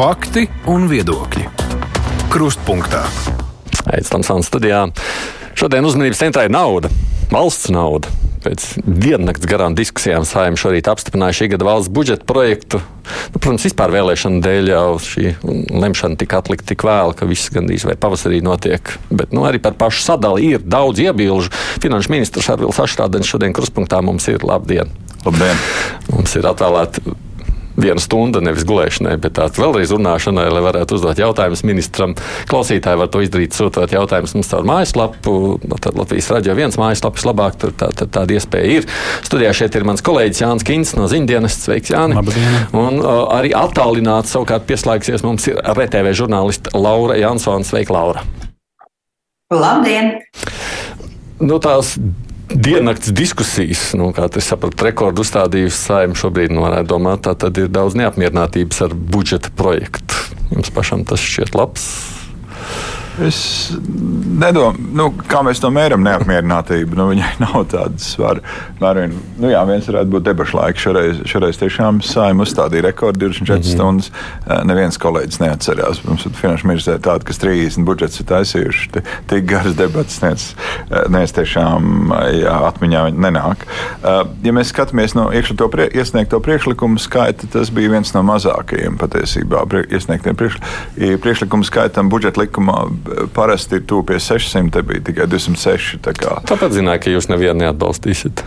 Fakti un viedokļi. Krustpunktā. Aizsmeļamies studijā. Šodien uzmanības centrā ir nauda, valsts nauda. Pēc diennakts garām diskusijām saimē šorīt apstiprināja šī gada valsts budžeta projektu. Nu, protams, vispār vēlēšana dēļ jau šī lemšana tika atlikta tik vēlu, ka viss gandrīz vai pavasarī notiek. Bet nu, arī par pašu sadali ir daudz iebilžu. Finanšu ministrs Arvils Ašrādens šodien kruspunktā mums ir labdien! Labdien! Mums ir atvēlēta viena stunda, nevis gulēšanai, bet tāds vēlreiz runāšanai, lai varētu uzdot jautājumus ministram. Klausītāji var to izdarīt, sūtot jautājumus mums caur mājaslapu. Tad Latvijas raidījā viens mājaslapas labāk, tur tā, tā, tāda iespēja ir. Studijā šeit ir mans kolēģis Jānis Kins no Ziņdienas. Sveiks, Jāni! Labdien. Un uh, arī attālināti savukārt pieslēgsies mums ir RTV žurnāliste Laura Jansona. Sveika, Laura! Labdien! Nu, tās diennakts diskusijas, nu, kā es sapratu, rekordu uzstādījusi saimē šobrīd, nu, varētu domāt, tā tad ir daudz neapmierinātības ar budžeta projektu. Jums pašam tas šķiet labs. Es nedomāju, nu, kā mēs to mēram, neapmierinātību. Nu, viņai nav tādas svaru. Nu, jā, viens varētu būt debašu laiks. Šoreiz, šoreiz tiešām saima uzstādīja rekordu 24 mm -hmm. stundas. Neviens kolēģis neatcerās. Mums ir finanšu ministrija tāda, kas 30 budžets ir taisījuši. Tik garas debatas nec, nec tiešām jā, atmiņā nenāk. Ja mēs skatāmies no iekšā to prie, iesniegto priekšlikumu skaita, tas bija viens no mazākajiem patiesībā iesniegtiem priekšlikumu skaitam budžeta likumā parasti ir tuvu pie 600, te bija tikai 206. Tā kā. Tāpēc zināju, ka jūs nevienu neatbalstīsiet.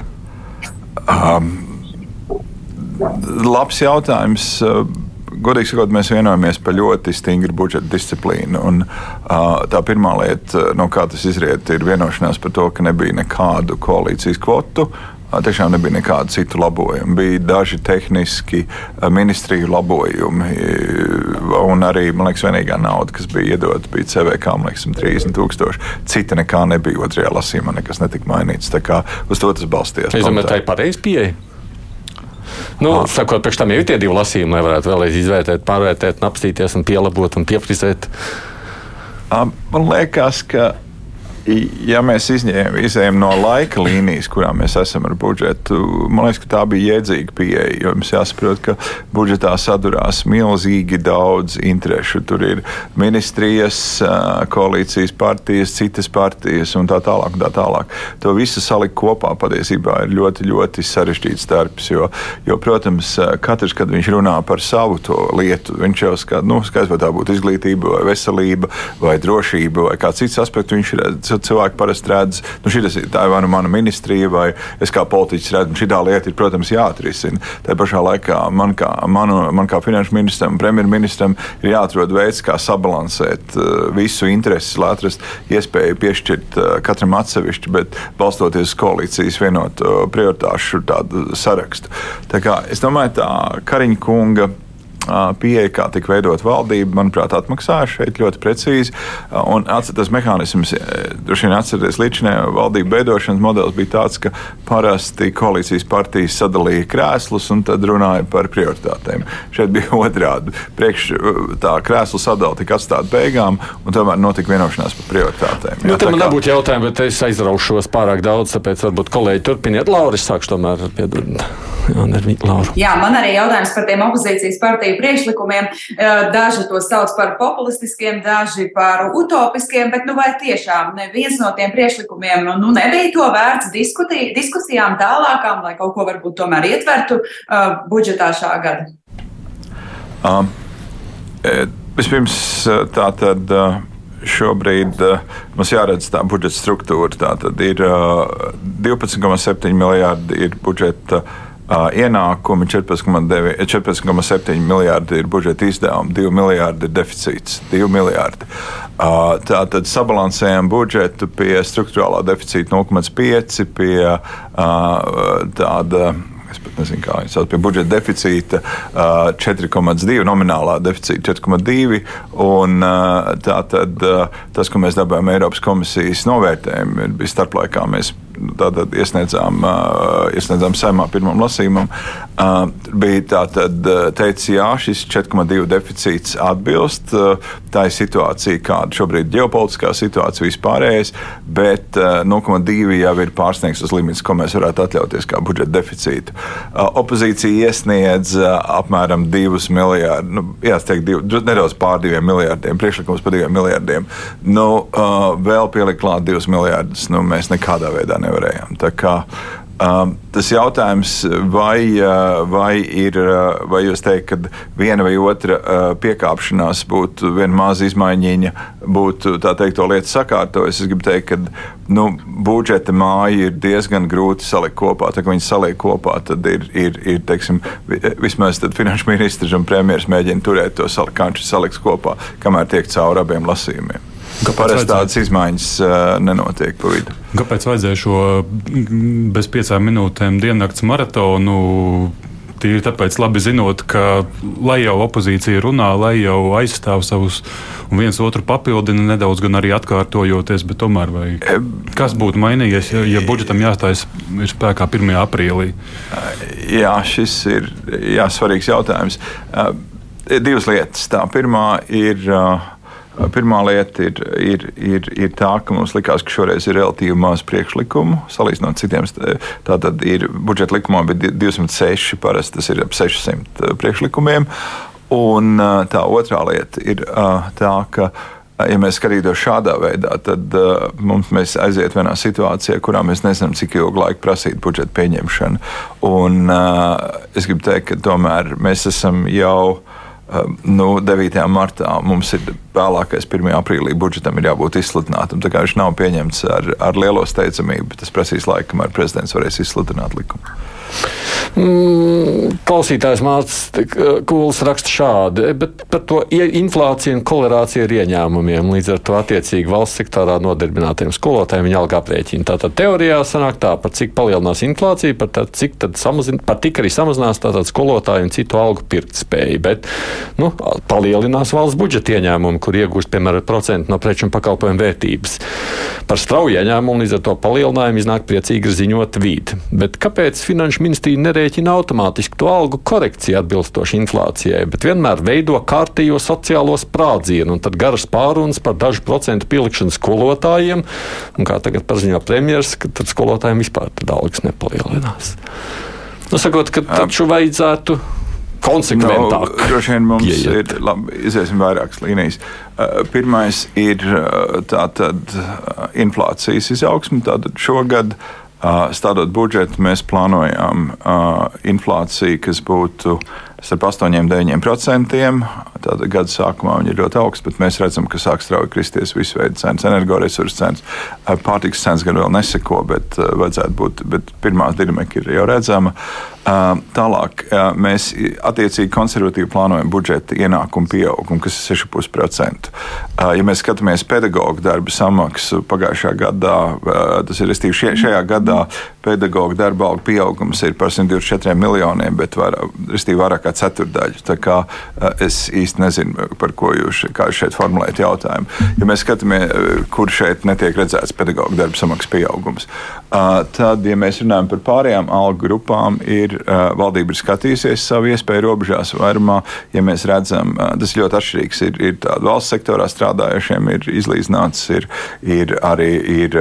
Um, labs jautājums. Godīgi sakot, mēs vienojamies par ļoti stingru budžeta disciplīnu. Un, uh, tā pirmā lieta, no kā tas izriet, ir vienošanās par to, ka nebija nekādu koalīcijas kvotu. Uh, tiešām nebija nekādu citu labojumu. Bija daži tehniski ministriju labojumi, un arī, man liekas, vienīgā nauda, kas bija iedota, bija CVK, man liekas, 30 tūkstoši. Cita nekā nebija otrajā lasījumā, nekas netika mainīts. Tā kā uz to tas balstījās. Es domāju, tā ir pareiza pieeja. Nu, sakot, priekš tam jau ir tie divi lasījumi, lai varētu vēlreiz izvērtēt, pārvērtēt, apstīties un pielabot un pieprizēt. Man liekas, ka ja mēs izņēmām no laika līnijas, kurā mēs esam ar budžetu, man liekas, ka tā bija jēdzīga pieeja. Jo mums jāsaprot, ka budžetā sadurās milzīgi daudz interešu. Tur ir ministrijas, koalīcijas partijas, citas partijas un tā tālāk. Un tā tālāk. To visu salikt kopā patiesībā ir ļoti, ļoti sarežģīts darbs. Jo, jo, protams, katrs, kad viņš runā par savu lietu, viņš jau skata, nu, skaidrs, vai tā būtu izglītība, vai veselība, vai drošība, vai kāds cits aspekts. Viņš redz cilvēki parasti redz, nu, tā ir vai nu mana ministrija, vai es kā politiķis redzu, šī lieta ir, protams, jāatrisina. Tā pašā laikā man kā, manu, man kā finanšu ministram premjerministram ir jāatrod veids, kā sabalansēt uh, visu intereses, lai atrastu iespēju piešķirt uh, katram atsevišķi, bet balstoties uz koalīcijas vienotu prioritāšu sarakstu. Tā kā, es domāju, tā Kariņa kunga pieeja, kā tika veidot valdība, manuprāt, atmaksāja šeit ļoti precīzi. Un tas mehānisms, droši vien atcerieties, līdzinājā valdību veidošanas modelis bija tāds, ka parasti koalīcijas partijas sadalīja krēslus un tad runāja par prioritātēm. Šeit bija otrādi. Priekš tā krēslu sadala tika atstāta beigām, un tomēr notika vienošanās par prioritātēm. Nu, jā, man kā... nebūtu jautājumi, bet es aizraušos pārāk daudz, tāpēc varbūt kolēģi turpiniet. Laura, es sākšu tomēr piedod. Jā, Laura. Jā, man arī jautājums par tiem opozīcijas partiju partiju priekšlikumiem. Daži to sauc par populistiskiem, daži par utopiskiem, bet nu, vai tiešām neviens no tiem priekšlikumiem nu, nebija to vērts diskutī, diskusijām tālākām, lai kaut ko varbūt tomēr ietvertu uh, budžetā šā gada? Um, vispirms tā tad. Uh, šobrīd mums jāredz tā budžeta struktūra. Tā tad ir uh, 12,7 miljardi ir budžeta Ienākumi 14,7 14, miljardi ir budžeta izdevumi, 2 miljardi ir deficīts. 2 miljardi. Tātad sabalansējam budžetu pie struktūrālā deficīta 0,5, pie tāda es pat nezinu, kā viņi sauc, pie budžeta deficīta 4,2, nominālā deficīta 4,2. Un tā tad tas, ko mēs dabūjām Eiropas komisijas novērtējumu, bija starplaikā mēs tātad iesniedzām, iesniedzām saimā pirmam lasījumam, bija tātad teicis, jā, šis 4,2 deficīts atbilst tā situācija, kāda šobrīd ir ģeopolitiskā situācija vispārējais, bet 0,2 jau ir pārsniegts limits, ko mēs varētu atļauties kā budžeta deficītu. Opozīcija iesniedz apmēram 2 miljārdus, nu, jāsaka, nedaudz pār 2 miljārdiem, priekšlikums par 2 miljārdiem. Nu, vēl pielikt klāt 2 miljārdus, nu, mēs nekādā veidā nevarējām. Tā kā, Um, tas jautājums, vai, uh, vai, ir, uh, vai jūs teikt, ka viena vai otra uh, piekāpšanās būtu viena maza izmaiņa, būtu tā teikt, to lietu sakārtojas. Es gribu teikt, ka nu, budžeta māja ir diezgan grūti salikt kopā. Tā kā viņi saliek kopā, tad ir, ir, ir teiksim, vismaz finanšu ministrs un premjerministrs mēģina turēt to salikt, salikt kopā, kamēr tiek cauri abiem lasījumiem. Kāpēc tādas izmaiņas uh, nenotiek pa vidu? Kāpēc vajadzēja šo bez piecām minūtēm diennakts maratonu? Tīri tāpēc, labi zinot, ka lai jau opozīcija runā, lai jau aizstāv savus un viens otru papildina nedaudz, gan arī atkārtojoties, bet tomēr vai, kas būtu mainījies, ja, ja budžetam jāstājas spēkā 1. aprīlī? Jā, šis ir jā, svarīgs jautājums. Divas lietas. Tā pirmā ir. Uh, Pirmā lieta ir, ir, ir, ir tā, ka mums likās, ka šoreiz ir relatīvi maz priekšlikumu. Salīdzinot citiem, tātad ir budžeta likumā bija 206, parasti tas ir ap 600 priekšlikumiem. Un tā otrā lieta ir tā, ka ja mēs skatītos šādā veidā, tad uh, mums aiziet vienā situācijā, kurā mēs nezinām, cik ilgu laiku prasīt budžeta pieņemšanu. Un, uh, es gribu teikt, ka tomēr mēs esam jau nu, 9. martā mums ir vēlākais 1. aprīlī budžetam ir jābūt izsludinātam. Tā kā viņš nav pieņemts ar, ar lielo steidzamību, tas prasīs laiku, kamēr prezidents varēs izsludināt likumu. Mm, klausītājs Mārcis Kūls raksta šādi, bet par to inflāciju un kolerāciju ar ieņēmumiem. Līdz ar to attiecīgi valsts sektorā nodarbinātiem skolotājiem viņa alga aprēķina. Tātad teorijā sanāk tā, par cik palielinās inflācija, par, tā, cik samazin, par tik arī samazinās tātad skolotāju un citu algu pirktspēju. Bet nu, palielinās valsts budžeta ieņēmumu, kur iegūst piemēram procentu no preču un pakalpojumu vērtības. Par strauju ieņēmumu līdz ar to palielinājumu iznāk priecīgi ziņot vidi. Bet kāpēc finanšu ministrija nerēķina automātiski to algu korekciju atbilstoši inflācijai, bet vienmēr veido kārtīgo sociālo sprādzienu un tad garas pārunas par dažu procentu pielikšanu skolotājiem. Un kā tagad paziņo premjeras, ka tad skolotājiem vispār algas nepalielinās. Nu, sakot, ka taču vajadzētu konsekventāk. No, droši vien mums pieiet. ir, labi, iziesim vairākas līnijas. Uh, pirmais ir uh, tātad uh, inflācijas izaugsme. Tātad šogad uh, Stādot budžetu, mēs plānojām inflāciju, kas būtu starp 8 un 9%. Tātad gada sākumā viņi ir ļoti augsti, bet mēs redzam, ka sāk strauji kristies visu veidu cenas, energoresursu cenas. Pārtikas cenas gan vēl neseko, bet vajadzētu būt, bet pirmā dinamika ir jau redzama. Tālāk mēs attiecīgi konservatīvi plānojam budžeta ienākumu pieaugumu, kas ir 6,5%. Ja mēs skatāmies pedagoģa darba samaksu pagājušā gadā, tas ir šie, šajā gadā pedagoģa darba algu pieaugums ir par 124 miljoniem, bet var, vairāk kā ceturdaļa. Tā kā es īsti nezinu, par ko jūs šeit formulējat jautājumu. Ja mēs skatāmies, kur šeit netiek redzēts pedagoģa darba samaksas pieaugums, tad, ja mēs runājam par pārējām algu grupām, ir valdība ir skatījusies savu iespēju robežās vairumā. Ja mēs redzam, tas ļoti atšķirīgs. Ir, ir tāda valsts sektorā strādājošiem, ir izlīdzināts, ir, ir arī, ir,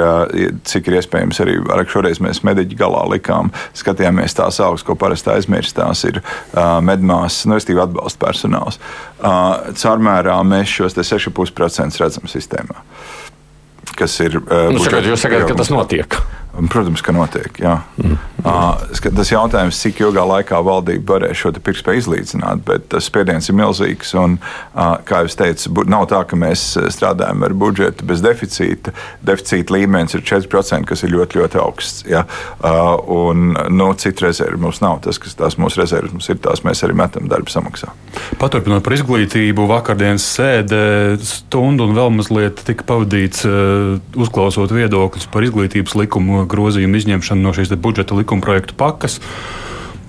cik ir iespējams, arī šoreiz mēs mediķi galā likām, skatījāmies tās augstas, ko parasti aizmirst. Tās ir medmās, nu, restīvi atbalsta personāls. Caurmērā mēs šos 6,5% redzam sistēmā. Kas ir. Nu, sakat, jūs sakāt, ka tas notiek. Protams, ka notiek. Mm. Uh, tas jautājums, cik ilgā laikā valdība varēs šo pirkspēju izlīdzināt, bet tas spiediens ir milzīgs. Un, uh, kā jau teicu, nav tā, ka mēs strādājam ar budžetu bez deficīta. Deficīta līmenis ir 4%, kas ir ļoti, ļoti augsts. Ja? Uh, un nu, citu rezervu mums nav. Tas, kas tās mūsu rezerves mums ir, tās mēs arī metam darba samaksā. Paturpinot par izglītību, vakardienas sēde stundu un vēl mazliet tika pavadīts uzklausot viedokļus par izglītības likumu grozījumu izņemšanu no šīs budžeta likuma projektu pakas.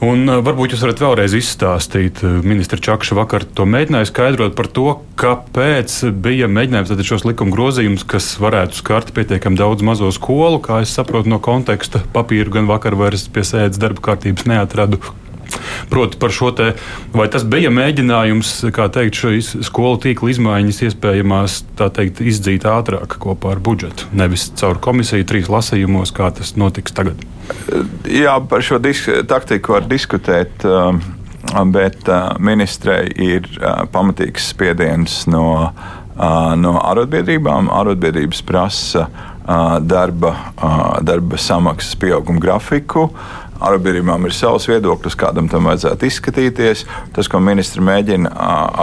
Un, uh, varbūt jūs varat vēlreiz izstāstīt, uh, ministra Čakša vakar to mēģināja skaidrot par to, kāpēc bija mēģinājums šos likuma grozījumus, kas varētu skart pietiekami daudz mazo skolu, kā es saprotu no konteksta papīru, gan vakar vairs pie sēdes darba kārtības neatradu. Proti, par šo te, vai tas bija mēģinājums, kā teikt, šīs skolu tīkla izmaiņas iespējamās teikt, izdzīt ātrāk kopā ar budžetu, nevis caur komisiju trīs lasījumos, kā tas notiks tagad. Jā, par šo taktiku var diskutēt. Um, bet uh, ministrei ir uh, pamatīgs spiediens no, uh, no arotbiedrībām. Arotbiedrības prasa darba, darba samaksas pieauguma grafiku. Arotbiedrībām ir savs viedoklis, kādam tam vajadzētu izskatīties. Tas, ko ministri mēģina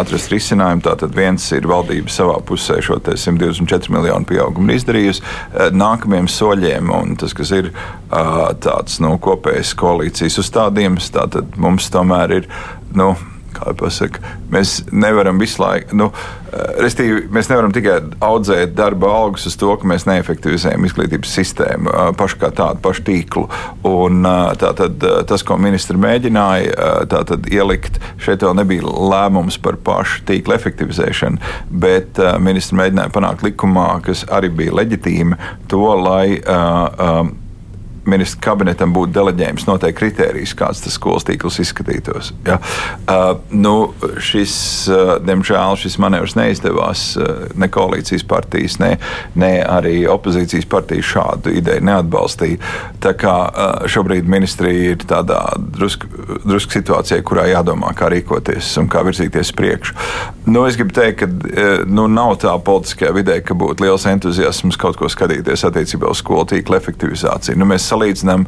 atrast risinājumu, tātad viens ir valdība savā pusē šo 124 miljonu pieaugumu izdarījusi. Nākamajiem soļiem, un tas, kas ir tāds nu, kopējs koalīcijas uzstādījums, tātad mums tomēr ir. Nu, kā pasaka, mēs nevaram visu laiku, nu, eh, restīvi, mēs nevaram tikai audzēt darba algas uz to, ka mēs neefektivizējam izglītības sistēmu eh, pašu kā tādu pašu tīklu. Un, eh, tātad, tas, ko ministri mēģināja tātad, ielikt, šeit vēl nebija lēmums par pašu tīklu efektivizēšanu, bet ministri mēģināja panākt likumā, kas arī bija leģitīma, to, lai ministra kabinetam būtu deleģējums noteikti kritērijs, kāds tas skolas tīkls izskatītos. Ja? Uh, nu, šis, uh, diemžēl, šis manevrs neizdevās. Uh, ne koalīcijas partijas, ne, ne arī opozīcijas partijas šādu ideju neatbalstīja. Tā kā uh, šobrīd ministrija ir tādā drusku drusk situācijā, kurā jādomā, kā rīkoties un kā virzīties priekšu. Nu, es gribu teikt, ka uh, nu, nav tā politiskajā vidē, ka būtu liels entuziasms kaut ko skatīties attiecībā uz skolu tīkla efektivizāciju. Nu, mēs salīdzinām,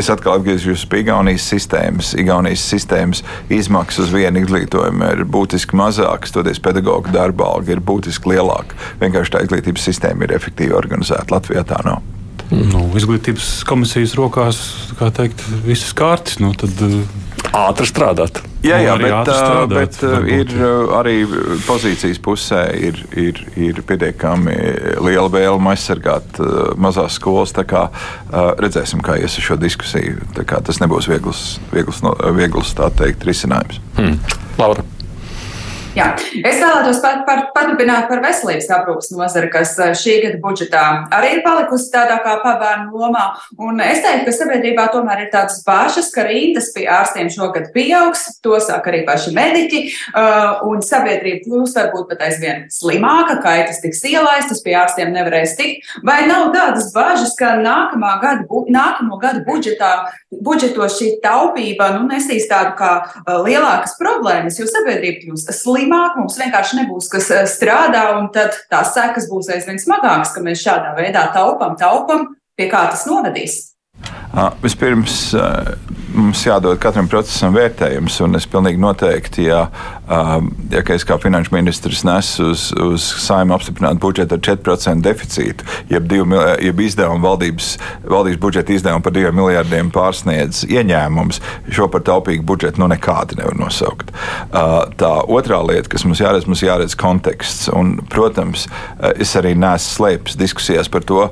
es atkal atgriežos pie Igaunijas sistēmas. Igaunijas sistēmas izmaksas uz vienu izglītojumu ir būtiski mazākas, toties pedagoģa darba alga ir būtiski lielāka. Vienkārši tā izglītības sistēma ir efektīvi organizēta. Latvijā tā nav. Nu, izglītības komisijas rokās, kā teikt, visas kārtas. Nu, tad, ātri strādāt. Jā, jā bet, strādāt, bet varbūt. ir arī pozīcijas pusē ir, ir, ir pietiekami liela vēlme aizsargāt mazās skolas. Kā, redzēsim, kā ies ar šo diskusiju. Tas nebūs viegls, viegls, viegls teikt, risinājums. Hmm. Laura. Jā. Es vēlētos pat, pat, paturpināt par veselības aprūpas nozari, kas eh, šī gada budžetā arī ir palikusi tādā kā pabērnu lomā. Un es teiktu, ka sabiedrībā tomēr ir tādas bažas, ka rindas pie ārstiem šogad pieaugs, to sāk arī paši mediķi, uh, un sabiedrība kļūs varbūt pat aizvien slimāka, kaitas tiks ielaistas, pie ārstiem nevarēs tikt. Vai nav tādas bažas, ka nākamā gada, nākamo gadu budžetā, budžetos šī taupība nu, nesīs tādu kā uh, lielākas problēmas, jo sabiedrība kļūst slimāka? Slimāk, mums vienkārši nebūs kas eh, strādā, un tad tās sekas būs aizvien smagākas, ka mēs šādā veidā taupam, taupam, pie kā tas novedīs. Vispirms mums jādod katram procesam vērtējums, un es pilnīgi noteikti, ja, ja es kā finanšu ministrs nesu uz, uz saimnu apstiprinātu budžetu ar 4% deficītu, jeb, divu, jeb izdevumu valdības, valdības budžeta izdevumu par 2 miljardiem pārsniedz ieņēmums, šo par taupīgu budžetu nu nekādi nevar nosaukt. Tā otrā lieta, kas mums jāredz, mums jāredz konteksts, un, protams, es arī neesmu slēpis diskusijās par to,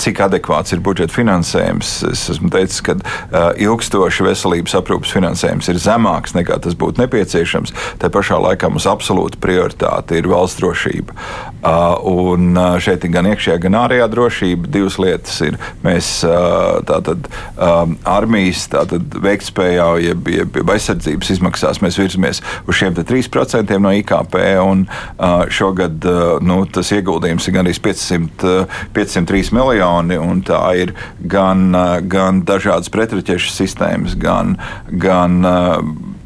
cik adekvāts ir budžeta finansējums es esmu teicis, ka uh, ilgstoši veselības aprūpas finansējums ir zemāks nekā tas būtu nepieciešams. Tā pašā laikā mums absolūta prioritāte ir valsts drošība. Uh, un uh, šeit ir gan iekšējā, gan ārējā drošība. Divas lietas ir mēs uh, tātad um, armijas tātad veiktspējā, jeb, jeb, aizsardzības izmaksās mēs virzamies uz šiem 3% no IKP. Un, šogad nu, tas ieguldījums ir gandrīz 500, uh, 503 miljoni, un tā ir gan gan dažādas pretraķešu sistēmas, gan, gan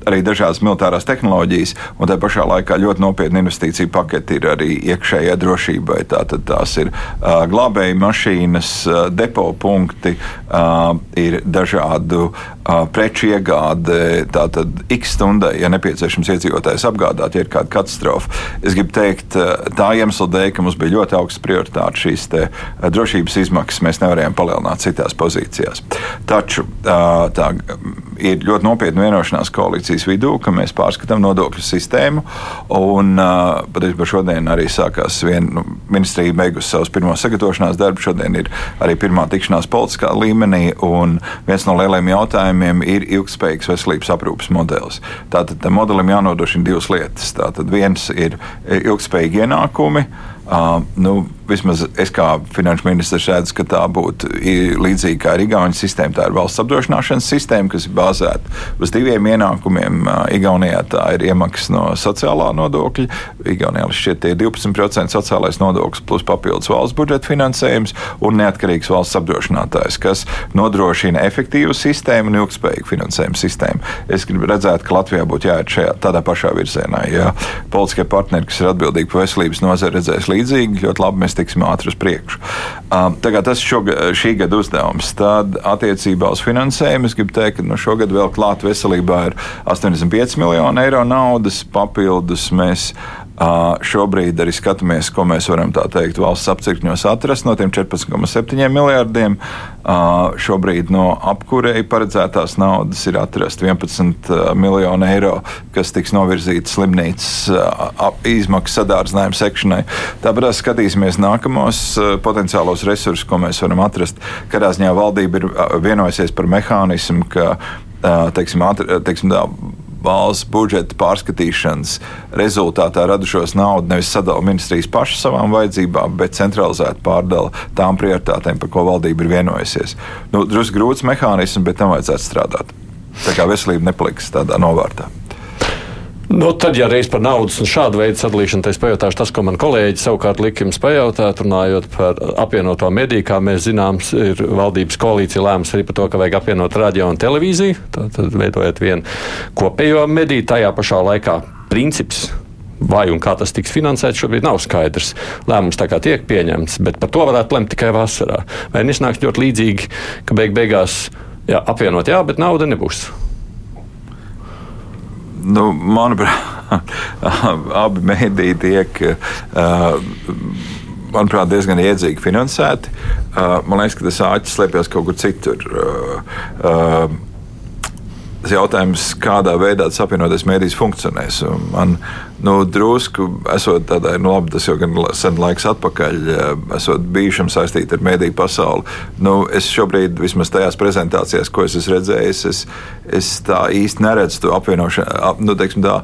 arī dažādas militārās tehnoloģijas, un tā pašā laikā ļoti nopietna investīcija paketi ir arī iekšējai drošībai. Tātad tās ir uh, glābēju mašīnas, uh, depo punkti, uh, ir dažādu uh, preču iegāde, tātad x stundai, ja nepieciešams iedzīvotājs apgādāt, ja ir kāda katastrofa. Es gribu teikt, tā iemesla dēļ, ka mums bija ļoti augsts prioritāte šīs te, uh, drošības izmaksas, mēs nevarējām palielināt citās pozīcijās. Taču uh, tā ir ļoti nopietna vienošanās koalīcija kadences vidū, ka mēs pārskatām nodokļu sistēmu. Un patiesībā šodien arī sākās viena nu, ministrija beigusi savus pirmos sagatavošanās darbus. Šodien ir arī pirmā tikšanās politiskā līmenī, un viens no lielajiem jautājumiem ir ilgspējīgs veselības aprūpas modelis. Tātad modelim jānodrošina divas lietas. Tātad viens ir ilgspējīgi ienākumi. Uh, nu, vismaz es kā finanšu ministrs redzu, ka tā būtu līdzīga kā ir Igaunijas sistēma. Tā ir valsts apdrošināšanas sistēma, kas ir bāzēta uz diviem ienākumiem. Igaunijā tā ir iemaksas no sociālā nodokļa. Igaunijā šķiet, ir 12% sociālais nodoklis plus papildus valsts budžeta finansējums un neatkarīgs valsts apdrošinātājs, kas nodrošina efektīvu sistēmu un ilgspējīgu finansējumu sistēmu. Es gribu redzēt, ka Latvijā būtu jāiet šajā tādā pašā virzienā. Ja politiskie partneri, kas ir atbildīgi par veselības nozari, redzēs līdzīgi, ļoti labi mēs tiksim ātri uz priekšu. Tagad tas ir šī gada uzdevums. Tad attiecībā uz finansējumu es gribu teikt, ka nu, šogad vēl klāt veselībā ir 85 miljoni eiro naudas papildus. Mēs šobrīd arī skatāmies, ko mēs varam teikt, valsts apcirkņos atrast no tiem 14,7 miljardiem. Šobrīd no apkurei paredzētās naudas ir atrast 11 miljoni eiro, kas tiks novirzīti slimnīcas izmaksu sadārzinājumu sekšanai. Tāpēc skatīsimies nākamos potenciālos resursus, ko mēs varam atrast. Kādā ziņā valdība ir vienojusies par mehānismu, ka teiksim, atri, teiksim, tā, valsts budžeta pārskatīšanas rezultātā radušos naudu nevis sadala ministrijas pašas savām vajadzībām, bet centralizēti pārdala tām prioritātēm, par ko valdība ir vienojusies. Nu, Drusku grūts mehānisms, bet tam vajadzētu strādāt. Tā kā veselība nepaliks tādā novārtā. Nu, tad, ja reiz par naudas un šādu veidu sadalīšanu, tad es pajautāšu tas, ko man kolēģi savukārt lika jums pajautāt, runājot par apvienoto mediju. Kā mēs zinām, ir valdības koalīcija lēmums arī par to, ka vajag apvienot radio un televīziju. Tad veidojot vienu kopējo mediju, tajā pašā laikā princips vai un kā tas tiks finansēts, šobrīd nav skaidrs. Lēmums tā kā tiek pieņemts, bet par to varētu lemt tikai vasarā. Vai nesnāks ļoti līdzīgi, ka beig beigās jā, apvienot jā, bet nauda nebūs nu, manuprāt, abi mēdīji tiek. Uh, manuprāt, diezgan iedzīgi finansēti. Uh, man liekas, ka tas āķis slēpjas kaut kur citur. Uh, uh, jautājums, kādā veidā apvienotais mēdījis funkcionēs. Man nu, drusku, esot tādai, nu, labi, tas jau gan sen laiks atpakaļ, esot bijušam saistīti ar mēdīju pasauli. Nu, es šobrīd, vismaz tajās prezentācijās, ko es esmu redzējis, es, es tā īsti neredzu to apvienošanu, nu, teiksim, tā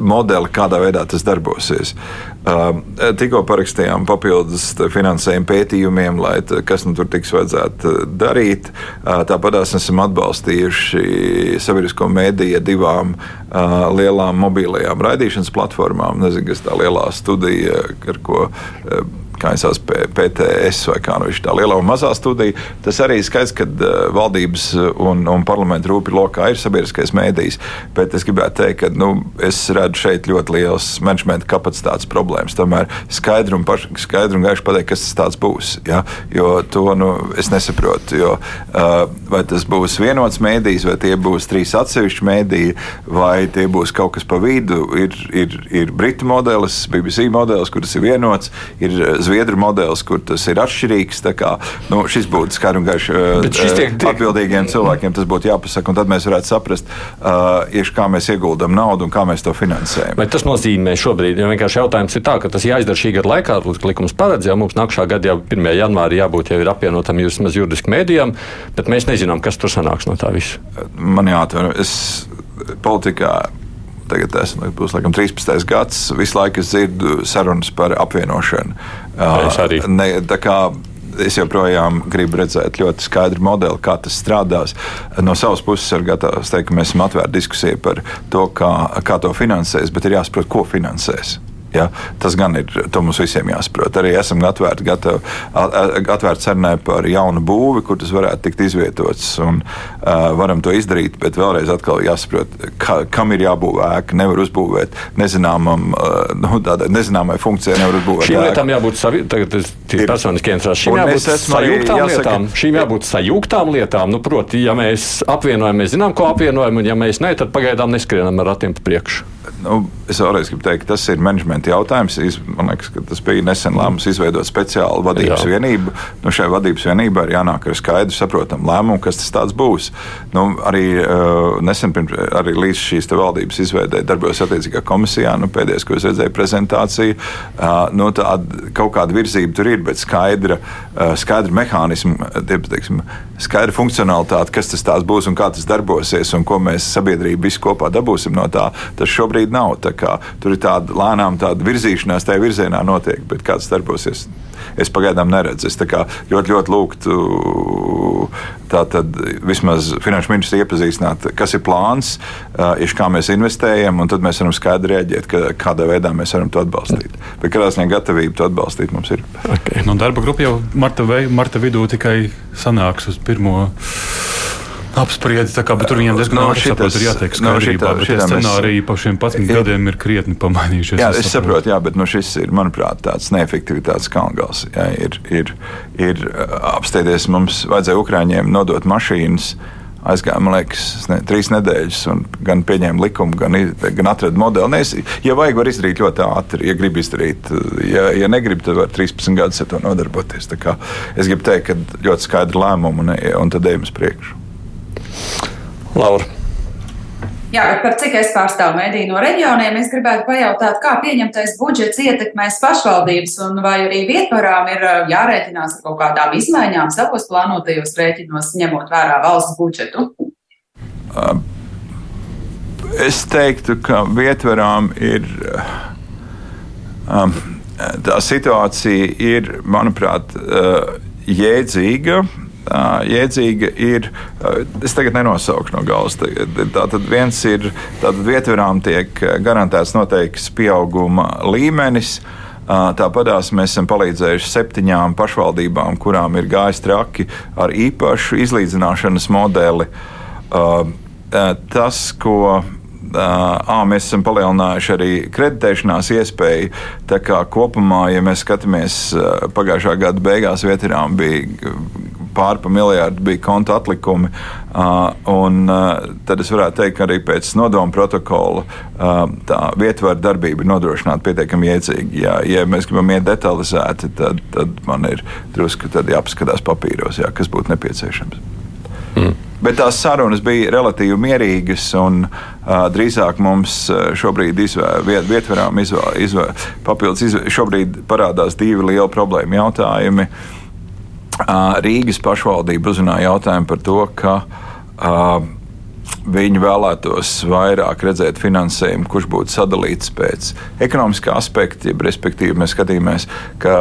modeli, kādā veidā tas darbosies. Tikko parakstījām papildus finansējumu pētījumiem, lai kas nu tur tiks vajadzētu darīt. Tāpat esam atbalstījuši sabiedrisko mēdīju divām lielām mobilajām raidīšanas platformām. Nezinu, kas tā lielā studija, ar ko kā jau sauc, PTS vai kā nu viņš tā lielā un mazā studija. Tas arī ir skaidrs, ka uh, valdības un, un parlamenta rūpīgi lokā ir sabiedriskais mēdījis. Bet es gribētu teikt, ka nu, es redzu šeit ļoti liels menedžmenta kapacitātes problēmas. Tomēr skaidri un, paš, skaidri un gaiši pateikt, kas tas būs. Ja? Jo to nu, es nesaprotu. Jo, uh, vai tas būs vienots mēdījis, vai tie būs trīs atsevišķi mēdīji, vai tie būs kaut kas pa vidu. Ir, ir, ir Britu modelis, BBC modelis, kur tas ir vienots. Ir Zviedru modelis, kur tas ir atšķirīgs. Kā, nu, šis būtu skaidrs un gaišs tiek... atbildīgiem cilvēkiem. Tas būtu jāpasaka, un tad mēs varētu saprast, uh, kā mēs ieguldam naudu un kā mēs to finansējam. Vai tas nozīmē šobrīd, ja vienkārši jautājums ir tā, ka tas jāizdara šī gada laikā, līdz likums paredz, jau mums nākamā gada jau 1. janvārī jābūt jau ir apvienotam vismaz juridiski mēdījam, bet mēs nezinām, kas tur sanāks no tā visa. Man jāatver, es politikā tagad esmu, būs laikam 13. gads, visu laiku es dzirdu sarunas par apvienošanu. Es arī. Ne, es joprojām gribu redzēt ļoti skaidru modeli, kā tas strādās. No savas puses, ir gatavs teikt, ka mēs esam atvērti diskusijai par to, kā, kā to finansēs, bet ir jāsaprot, ko finansēs. Ja? Tas gan ir, to mums visiem jāsaprot. Arī esam atvērti, gatavi, atvērti sarunai par jaunu būvi, kur tas varētu tikt izvietots. Un, uh, varam to izdarīt, bet vēlreiz jāsaprot, ka, kam ir jābūvē ēka. Nevar uzbūvēt nezināmam, uh, nu, tādai nezināmai funkcijai, nevar uzbūvēt. Šīm lietām jābūt savi, tagad tas ir personiski interesants. Šīm jābūt sajūgtām lietām. Jābūt. Nu, proti, ja mēs apvienojam, mēs zinām, ko apvienojam, un ja mēs ne, tad pagaidām neskrienam ar ratiem priekšu. Nu, es vēlreiz gribu teikt, tas ir menedžmenta jautājums. Man liekas, ka tas bija nesen lēmums izveidot speciālu vadības Jā. vienību. Nu, šai vadības vienībai ir jānāk ar skaidru, saprotamu lēmumu, kas tas būs. Nu, arī uh, nesen, pirms, arī līdz šīs valdības izveidē darbojos attiecīgā komisijā. Nu, pēdējais, ko es redzēju, prezentācija. Uh, nu, tāda, kaut kāda virzība tur ir, bet skaidra, uh, skaidra mehānisma, teiksim, skaidra funkcionalitāte, kas tas būs un kā tas darbosies un ko mēs sabiedrība visi kopā dabūsim no tā. Tas šobrīd nav. Tur ir tāda lēnām tāda virzīšanās tajā virzienā notiek, bet kāds darbosies. Es pagaidām neredzu. Es ļoti, ļoti lūgtu tātad vismaz finanšu ministru iepazīstināt, kas ir plāns, iš kā mēs investējam, un tad mēs varam skaidri rēģēt, ka, kādā veidā mēs varam to atbalstīt. Bet kādā ziņā gatavība to atbalstīt mums ir. Okay. No darba grupa jau marta, marta vidū tikai sanāks uz pirmo apspriedi. Kā, tur viņiem diezgan no, ātri saprot, ir jātiek skaidrībā. No, šitā, šitā scenāriji pa šiem 11 gadiem ir krietni pamainījušies. Jā, es, es saprotu, jā, bet nu, šis ir, manuprāt, tāds neefektivitātes kalngals. Jā, ir, ir, ir apsteidies, mums vajadzēja Ukrāņiem nodot mašīnas. Aizgāja, man liekas, ne, trīs nedēļas, un gan pieņēma likumu, gan, gan atrada modeli. Ne, es, ja vajag, var izdarīt ļoti ātri, ja grib izdarīt. Ja, ja negrib, tad var 13 gadus ar to nodarboties. Es gribu teikt, ka ļoti skaidri lēmumi, un, un tad ejam uz priekšu. Laura. Jā, bet par cik es pārstāvu mediju no reģioniem, es gribētu pajautāt, kā pieņemtais budžets ietekmēs pašvaldības un vai arī vietvarām ir jārēķinās ar kaut kādām izmaiņām savos plānotajos rēķinos, ņemot vērā valsts budžetu? Es teiktu, ka vietvarām ir. Tā situācija ir, manuprāt, jēdzīga jēdzīga ir. Es tagad nenosaukšu no galvas. Tātad viens ir, tātad vietvarām tiek garantēts noteikts pieauguma līmenis. Tāpatās mēs esam palīdzējuši septiņām pašvaldībām, kurām ir gājis traki ar īpašu izlīdzināšanas modeli. Tas, ko à, mēs esam palielinājuši arī kreditēšanās iespēju. Tā kā kopumā, ja mēs skatāmies pagājušā gada beigās, vietām bija pāri pa miljardu bija konta atlikumi. Un tad es varētu teikt, ka arī pēc nodoma protokola tā vietvara darbība ir nodrošināta pietiekami iedzīgi. Ja, ja mēs gribam iet detalizēti, tad, tad man ir drusku jāpaskatās papīros, jā, kas būtu nepieciešams. Mm. Bet tās sarunas bija relatīvi mierīgas, un uh, drīzāk mums šobrīd izvēle, vietvarām izvēle, izvēle, papildus izvēle. Šobrīd parādās divi lieli problēma jautājumi. Uh, Rīgas pašvaldība uzrunāja jautājumu par to, ka viņi vēlētos vairāk redzēt finansējumu, kurš būtu sadalīts pēc ekonomiskā aspekta. Jeb, respektīvi, mēs skatījāmies, ka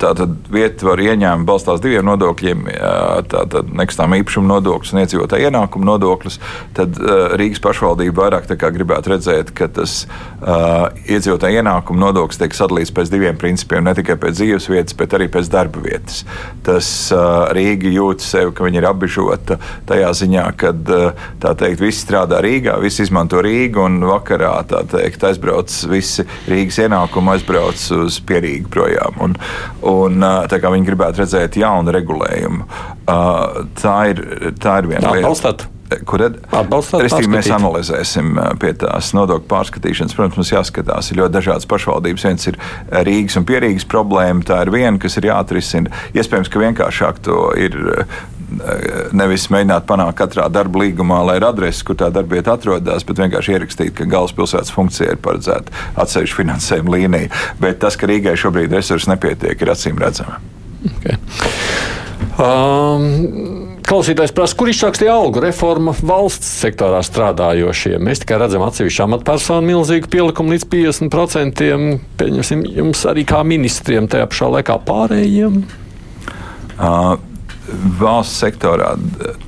tātad vietvaru ieņēmumi balstās diviem nodokļiem - tātad nekustām īpašuma nodoklis un iedzīvotāja ienākuma nodoklis. Tad uh, Rīgas pašvaldība vairāk gribētu redzēt, ka tas uh, iedzīvotāja ienākuma nodoklis tiek sadalīts pēc diviem principiem - ne tikai pēc dzīves vietas, bet arī pēc darba vietas. Tas uh, Rīga jūt sevi, ka viņi ir apbežota tajā ziņā, ka tā teikt, visi strādā Rīgā, visi izmanto Rīgu un vakarā teikt, aizbrauc visi Rīgas ienākumi, aizbrauc uz pierīgu projām. Un, un, viņi gribētu redzēt jaunu regulējumu. Tā ir, tā ir viena lieta. Atbalstāt kur Restīvi, mēs analizēsim pie tās nodokļu pārskatīšanas. Protams, mums jāskatās, ir ļoti dažādas pašvaldības. Viens ir Rīgas un Pierīgas problēma, tā ir viena, kas ir jāatrisina. Iespējams, ka vienkāršāk to ir nevis mēģināt panākt katrā darba līgumā, lai ir adrese, kur tā darbieta atrodas, bet vienkārši ierakstīt, ka galvaspilsētas funkcija ir paredzēta atsevišķa finansējuma līnija. Bet tas, ka Rīgai šobrīd resursi nepietiek, ir acīm redzami. Okay. Um, Klausītājs prasa, kur izrakstīja algu reforma valsts sektorā strādājošiem. Mēs tikai redzam atsevišķu amatpersonu milzīgu pielikumu līdz 50%. Pieņemsim, jums arī kā ministriem tajā pašā laikā pārējiem. Uh, valsts sektorā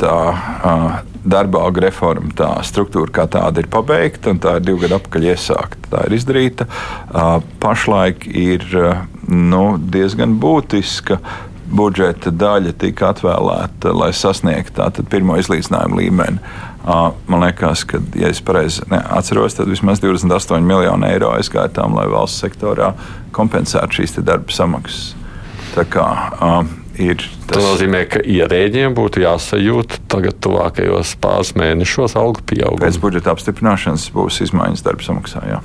tā uh, darba alga reforma, tā struktūra kā tāda ir pabeigta, un tā ir divu gadu atpakaļ iesākta. Tā ir izdarīta. Uh, pašlaik ir uh, nu, diezgan būtiska budžeta daļa tika atvēlēta, lai sasniegtu tātad pirmo izlīdzinājumu līmeni. Uh, man liekas, ka, ja es pareizi atceros, tad vismaz 28 miljoni eiro aizgāja tam, lai valsts sektorā kompensētu šīs darba samaksas. Tā kā uh, ir tas, tas nozīmē, ka ierēģiem būtu jāsajūt tagad, tuvākajos pāris mēnešos, algu pieauguma. Pēc budžeta apstiprināšanas būs izmaiņas darba samaksā. Jā.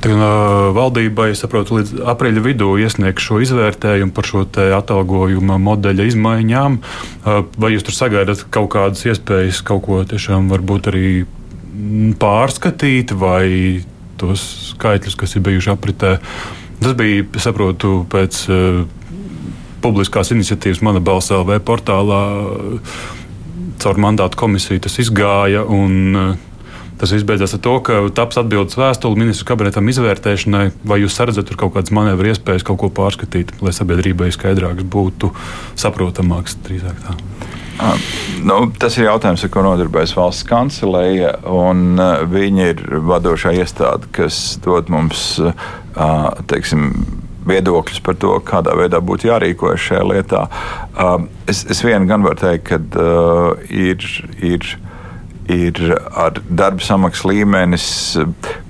Tad, uh, valdībai, saprotu, līdz aprīļa vidū iesniegs šo izvērtējumu par šo atalgojuma modeļa izmaiņām. Uh, vai jūs tur sagaidat kaut kādas iespējas kaut ko tiešām varbūt arī pārskatīt, vai tos skaitļus, kas ir bijuši apritē? Tas bija, saprotu, pēc uh, publiskās iniciatīvas Mana balss LV portālā caur mandātu komisiju tas izgāja. Un, uh, Tas viss beidzās ar to, ka taps atbildes vēstule ministru kabinetam izvērtēšanai, vai jūs redzat tur kaut kādas manevru iespējas kaut ko pārskatīt, lai sabiedrībai skaidrāks būtu, saprotamāks drīzāk tā. Nu, tas ir jautājums, ar ko nodarbojas valsts kancelēja. Viņa ir vadošā iestāde, kas dod mums teiksim, viedokļus par to, kādā veidā būtu jārīkojas šajā lietā. Es, es vienu gan varu teikt, ka uh, ir. ir ir ar darba samaksas līmenis,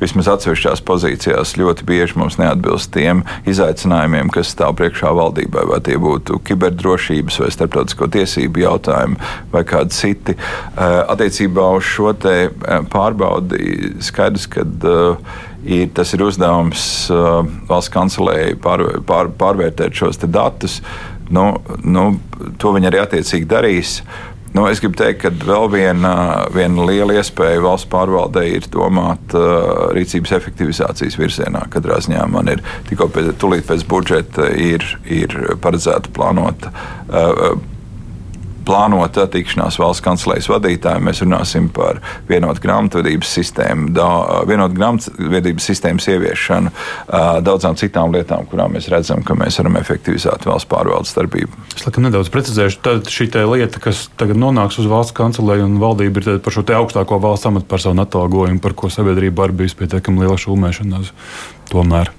vismaz atsevišķās pozīcijās, ļoti bieži mums neatbilst tiem izaicinājumiem, kas stāv priekšā valdībai. Vai tie būtu kiberdrošības vai starptautisko tiesību jautājumi vai kādi citi. Eh, attiecībā uz šo eh, pārbaudi skaidrs, ka eh, ir, tas ir uzdevums valsts kancelējai pār, pār, pārvērtēt šos datus. Nu, nu, to viņi arī attiecīgi darīs. Nu, es gribu teikt, ka vēl viena, viena liela iespēja valsts pārvaldē ir domāt uh, rīcības efektivizācijas virzienā. Katrā ziņā man ir tikko pēc, pēc budžeta ir, ir paredzēta plānota. Uh, plānota tikšanās valsts kancelēs vadītājiem. Mēs runāsim par vienotu grāmatvedības sistēmu, vienotu grāmatvedības sistēmas ieviešanu, daudzām citām lietām, kurām mēs redzam, ka mēs varam efektivizēt valsts pārvaldes darbību. Es laikam nedaudz precizēšu, tad šī lieta, kas tagad nonāks uz valsts kancelēju un valdību, ir par šo augstāko valsts amatpersonu atalgojumu, par ko sabiedrība arī bijusi pietiekami liela šūmēšanās. Tomēr.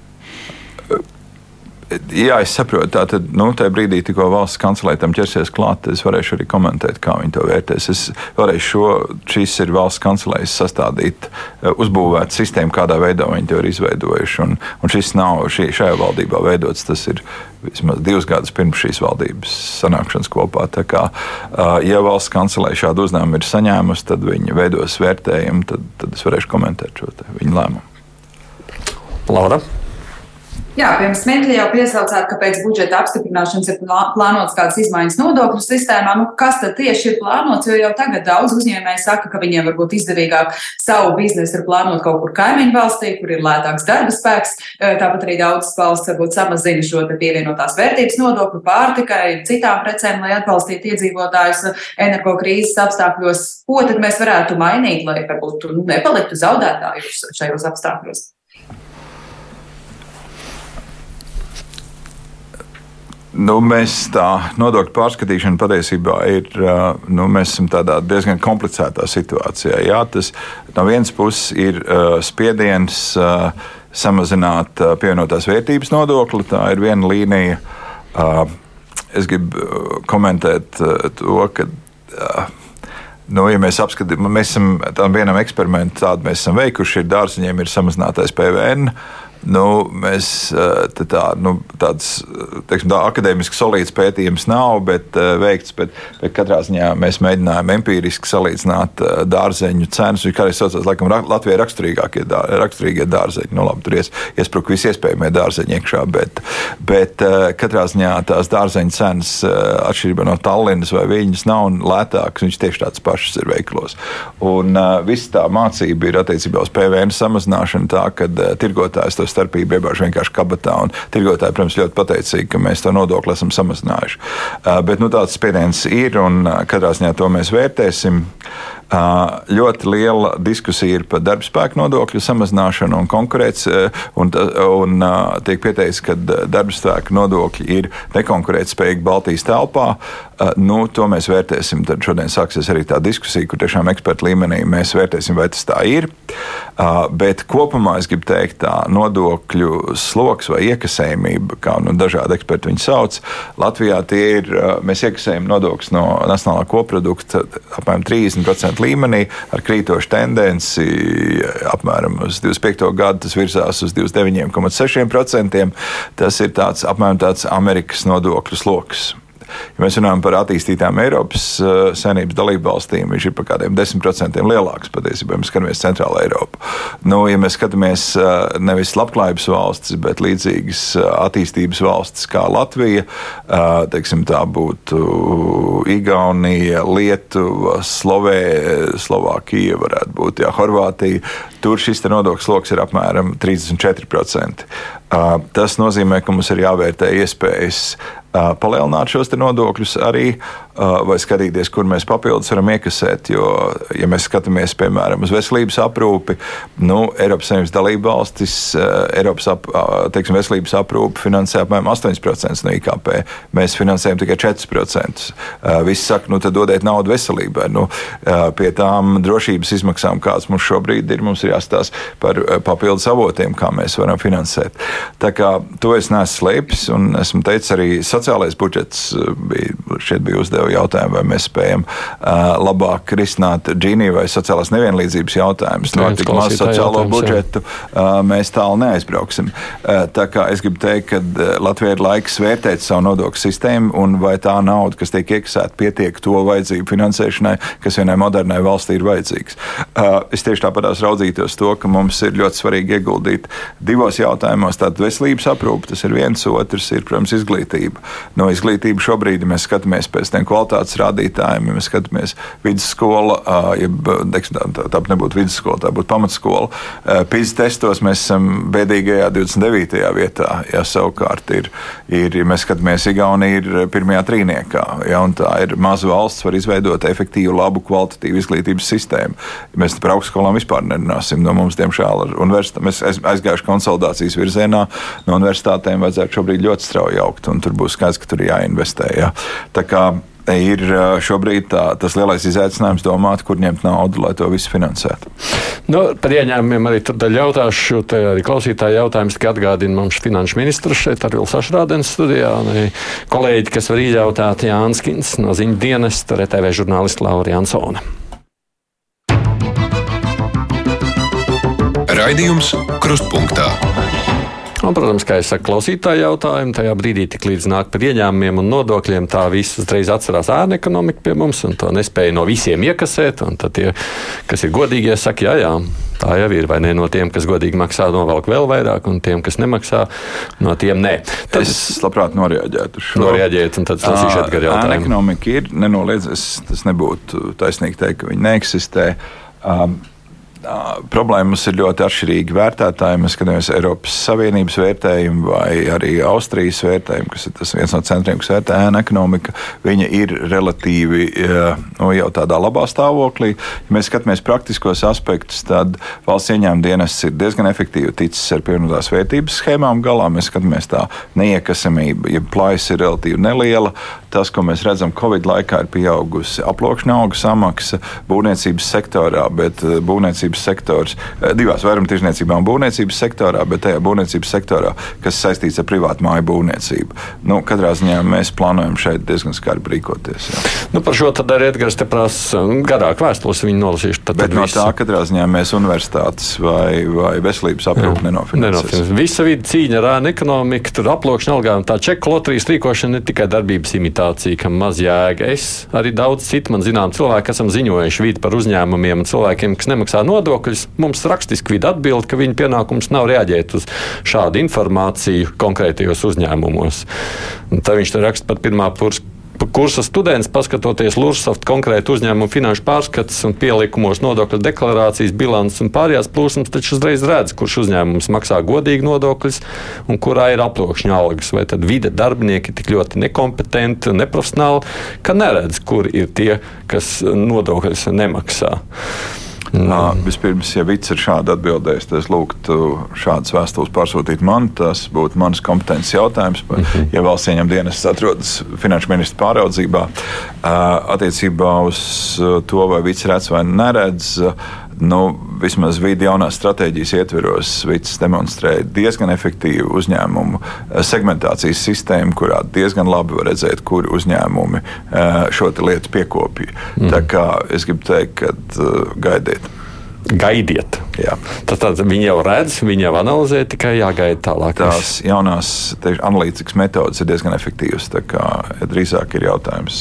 Jā, es saprotu. Tātad, nu, tajā brīdī, tikko valsts kancelē tam ķersies klāt, es varēšu arī komentēt, kā viņi to vērtēs. Es varēšu šo, šis ir valsts kancelēs sastādīt, eh, uzbūvēt sistēmu, kādā veidā viņi to ir izveidojuši. Un, un šis nav šī, šajā valdībā veidots. Tas ir vismaz divus gadus pirms šīs valdības sanākšanas kopā. Tā kā, ja valsts kancelē šādu uzdevumu ir saņēmusi, tad viņi veidos vērtējumu, tad, tad es varēšu komentēt šo viņu lēmumu. Laura. Jā, pirms mirkļa jau piesaucāt, ka pēc budžeta apstiprināšanas ir plānotas kādas izmaiņas nodokļu sistēmā. Nu, kas tad tieši ir plānots? Jo jau tagad daudz uzņēmēji saka, ka viņiem varbūt izdevīgāk savu biznesu ir plānot kaut kur kaimiņu valstī, kur ir lētāks darba spēks. Tāpat arī daudzas valsts varbūt samazina šo pievienotās vērtības nodokli pārtikai, citām precēm, lai atbalstītu iedzīvotājus energokrīzes apstākļos. Ko tad mēs varētu mainīt, lai varbūt nu, nepaliktu zaudētājus šajos apstākļos? Nu, mēs tā nodokļu pārskatīšana patiesībā ir nu, diezgan komplicētā situācijā. Jā, tas no vienas puses ir uh, spiediens uh, samazināt uh, pievienotās vērtības nodokli. Tā ir viena līnija. Uh, es gribu komentēt uh, to, ka. Uh, Nu, ja mēs apskatāmies, mēs esam tam vienam eksperimentam, tādu mēs esam veikuši. Ir dārziņiem, ir samazinātais PVN. Uh, Nu, mēs eh, tā, nu, tāds teiksim, tā, akadēmiski solīts pētījums nav bet, uh, veikts, bet, bet katrā ziņā mēs mēģinājām empiriski salīdzināt dārzeņu cenas. Viņš kādreiz saucās, laikam, Latvijai raksturīgākie dā, raksturīgie dārzeņi. Nu, labi, tur ies, iespruka visi iespējamie dārzeņi iekšā, bet, bet katrā ziņā tās dārzeņu cenas atšķirībā no Tallinas vai Viņas nav lētākas. Viņš tieši tāds pašs ir veiklos. Un viss tā mācība ir attiecībā uz PVN samazināšanu tā, ka tirgotājs tos starpība iebāž vienkārši kabatā. Tirgotāji, protams, ļoti pateicīgi, ka mēs to nodokli esam samazinājuši. Uh, bet nu, tāds spiediens ir un uh, katrā ziņā to mēs vērtēsim. Ļoti liela diskusija ir par darbspēku nodokļu samazināšanu un konkurētspēju. Un, un tiek pieteikts, ka darbspēka nodokļi ir nekonkurētspējīgi Baltijas telpā. Nu, to mēs vērtēsim. Tad šodien sāksies arī tā diskusija, kur tiešām ekspertu līmenī mēs vērtēsim, vai tas tā ir. Bet kopumā es gribu teikt, tā nodokļu sloks vai iekasējumība, kā nu, dažādi eksperti viņu sauc, Latvijā tie ir, mēs iekasējam nodokļus no nacionālā koprodukta apmēram 30% līmenī ar krītošu tendenci. Apmēram uz 25. gadu tas virzās uz 29,6%. Tas ir tāds apmēram tāds Amerikas nodokļu sloks. Ja mēs runājam par attīstītām Eiropas saimnības dalību valstīm, viņš ir par kādiem 10% lielāks patiesībā, ja mēs skatāmies Centrālā Eiropu. Nu, ja mēs skatāmies nevis labklājības valstis, bet līdzīgas attīstības valstis kā Latvija, teiksim, tā būtu Igaunija, Lietuva, Slovē, Slovākija, varētu būt jā, Horvātija. Tur šis nodokļu sloks ir apmēram 34%. Tas nozīmē, ka mums ir jāvērtē iespējas palielināt šos nodokļus arī, vai skatīties, kur mēs papildus varam iekasēt. Jo, ja mēs skatāmies, piemēram, uz veselības aprūpi, nu, Eiropas Savienības dalību valstis, Eiropas ap, teiksim, veselības aprūpi finansē apmēram 8% no IKP. Mēs finansējam tikai 4%. Visi saka, nu, tad dodiet naudu veselībai. Nu, pie tām drošības izmaksām, kādas mums šobrīd ir, mums ir jāstāsta par papildus avotiem, kā mēs varam finansēt. Tā kā to es neesmu slēpis, un esmu teicis arī sociālais budžets bija, šeit bija uzdeva jautājumu, vai mēs spējam uh, labāk risināt Džīniju vai sociālās nevienlīdzības jautājumus. No tik maz sociālo budžetu uh, mēs tālu neaizbrauksim. Uh, tā kā es gribu teikt, ka Latvijai ir laiks vērtēt savu nodokļu sistēmu un vai tā nauda, kas tiek iekasēta, pietiek to vajadzību finansēšanai, kas vienai modernai valstī ir vajadzīgs. Uh, es tieši tāpatās raudzītos to, ka mums ir ļoti svarīgi ieguldīt divos jautājumos. Tātad veselības aprūpe, tas ir viens, otrs ir, protams, izglītība no izglītības šobrīd, mēs skatāmies pēc tiem kvalitātes rādītājiem, ja mēs skatāmies vidusskola, ja tā, nebūtu vidusskola, tā būtu pamatskola. PISA testos mēs esam bēdīgajā 29. vietā, ja savukārt ir, ir ja mēs skatāmies, Igaunija ir pirmajā trīniekā, ja, un tā ir maza valsts, var izveidot efektīvu, labu, kvalitatīvu izglītības sistēmu. Mēs par augstskolām vispār nerunāsim, no mums, diemžēl, ar universitāti, mēs aizgājuši konsolidācijas virzienā, no universitātēm vajadzētu šobrīd ļoti strauji augt, un tur būs skaidrs, ka tur ir jāinvestē. Ja. Tā kā ir šobrīd tā, tas lielais izaicinājums domāt, kur ņemt naudu, lai to visu finansētu. Nu, par ieņēmumiem arī tur jautāšu, te arī klausītāji jautājums, ka atgādina mums finanšu ministrs šeit ar Vilsu Ašrādens studijā, un kolēģi, kas var izjautāt Jānis Kins no ziņu dienesta, RTV žurnālisti Laura Jansona. Raidījums Krustpunktā. Un, protams, kā jau saka, klausītāji jautājumi, tajā brīdī, tik līdz nāk par ieņēmumiem un nodokļiem, tā viss uzreiz atcerās ēna ekonomika pie mums, un to nespēja no visiem iekasēt. Tad tie, kas ir godīgie, saka, jā, jā. Tā jau ir. Vai ne no tiem, kas godīgi maksā, novelk vēl vairāk, un tiem, kas nemaksā, no tiem nē. Tad es labprāt noreaģētu uz šo. Noreaģēt, un tad lasīšu atgar jautājumu. Ekonomika ir nenoliedzams, tas nebūtu taisnīgi teikt, ka viņi neeksistē. Um, problēmas ir ļoti atšķirīgi vērtētāji. Mēs skatāmies Eiropas Savienības vērtējumu vai arī Austrijas vērtējumu, kas ir viens no centriem, kas vērtē ēnu ekonomiku. Viņa ir relatīvi nu, jau tādā labā stāvoklī. Ja mēs skatāmies praktiskos aspektus, tad valsts ieņēmuma dienests ir diezgan efektīvi ticis ar pievienotās vērtības schēmām galā. Mēs skatāmies tā neiekasamība, ja plājas ir relatīvi neliela. Tas, ko mēs redzam, Covid laikā ir pieaugusi aploksņa auga samaksa būvniecības sektorā, bet būvniecības būvniecības sektors, eh, divās vairumtirdzniecībā un būvniecības sektorā, bet tajā būvniecības sektorā, kas saistīts ar privātu māju būvniecību. Nu, katrā ziņā mēs plānojam šeit diezgan skarbi rīkoties. Jā. Nu, par šo tad arī Edgars te prasa um, garāk vēstules, viņi nolasīšu. Tad, bet tad no tā katrā ziņā mēs universitātes vai, vai veselības aprūpi nenofinansēsim. Visa vidi cīņa ar ēnu ekonomiku, tur aploksņa algām, tā čeku loterijas rīkošana ne tikai darbības imitācija, kam maz jēga. Es arī daudz citu man zinām cilvēku esam ziņojuši vidi par uzņēmumiem un cilvēkiem, kas nemaksā nodokļus nodokļus, mums rakstiski vidi atbild, ka viņa pienākums nav reaģēt uz šādu informāciju konkrētajos uzņēmumos. Un tā viņš raksta pat pirmā pursa kursa students, paskatoties Lūrsofta konkrētu uzņēmumu finanšu pārskats un pielikumos nodokļu deklarācijas, bilants un pārējās plūsmas, taču uzreiz redz, kurš uzņēmums maksā godīgi nodokļus un kurā ir aploksņa algas. Vai tad vide darbinieki ir tik ļoti nekompetenti un neprofesionāli, ka neredz, kur ir tie, kas nodokļus nemaksā. Mm. Vispirms, ja Vits ir šādi atbildējis, tad es lūgtu šādas vēstules pārsūtīt man. Tas būtu mans kompetences jautājums. Mm -hmm. Ja valsts ieņem dienas atrodas finanšu ministra pāraudzībā, attiecībā uz to, vai Vits redz vai neredz, nu, vismaz vidi jaunās stratēģijas ietveros, Vits demonstrēja diezgan efektīvu uzņēmumu eh, segmentācijas sistēmu, kurā diezgan labi var redzēt, kuri uzņēmumi eh, šo lietu piekopja. Mm. Tā kā es gribu teikt, ka uh, gaidiet. Gaidiet. Jā. Tad, tad viņi jau redz, viņi jau analizē, tikai jāgaida tālāk. Tās jaunās teikšu, analītikas metodas ir diezgan efektīvas. Drīzāk ir jautājums,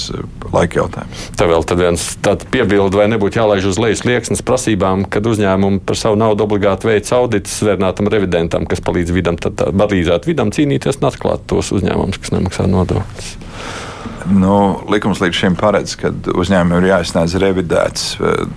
laika jautājums. Tā vēl viens tāds piebildi, vai nebūtu jālaiž uz lejas liekas prasībām, kad uzņēmumi par savu naudu obligāti veic auditus svērnātam revidentam, kas palīdz vidam, tad palīdzētu vidam cīnīties un atklāt tos uzņēmumus, kas nemaksā nodokļus. Nu, likums līdz šim paredz, ka uzņēmumiem ir jāizsniedz revidēts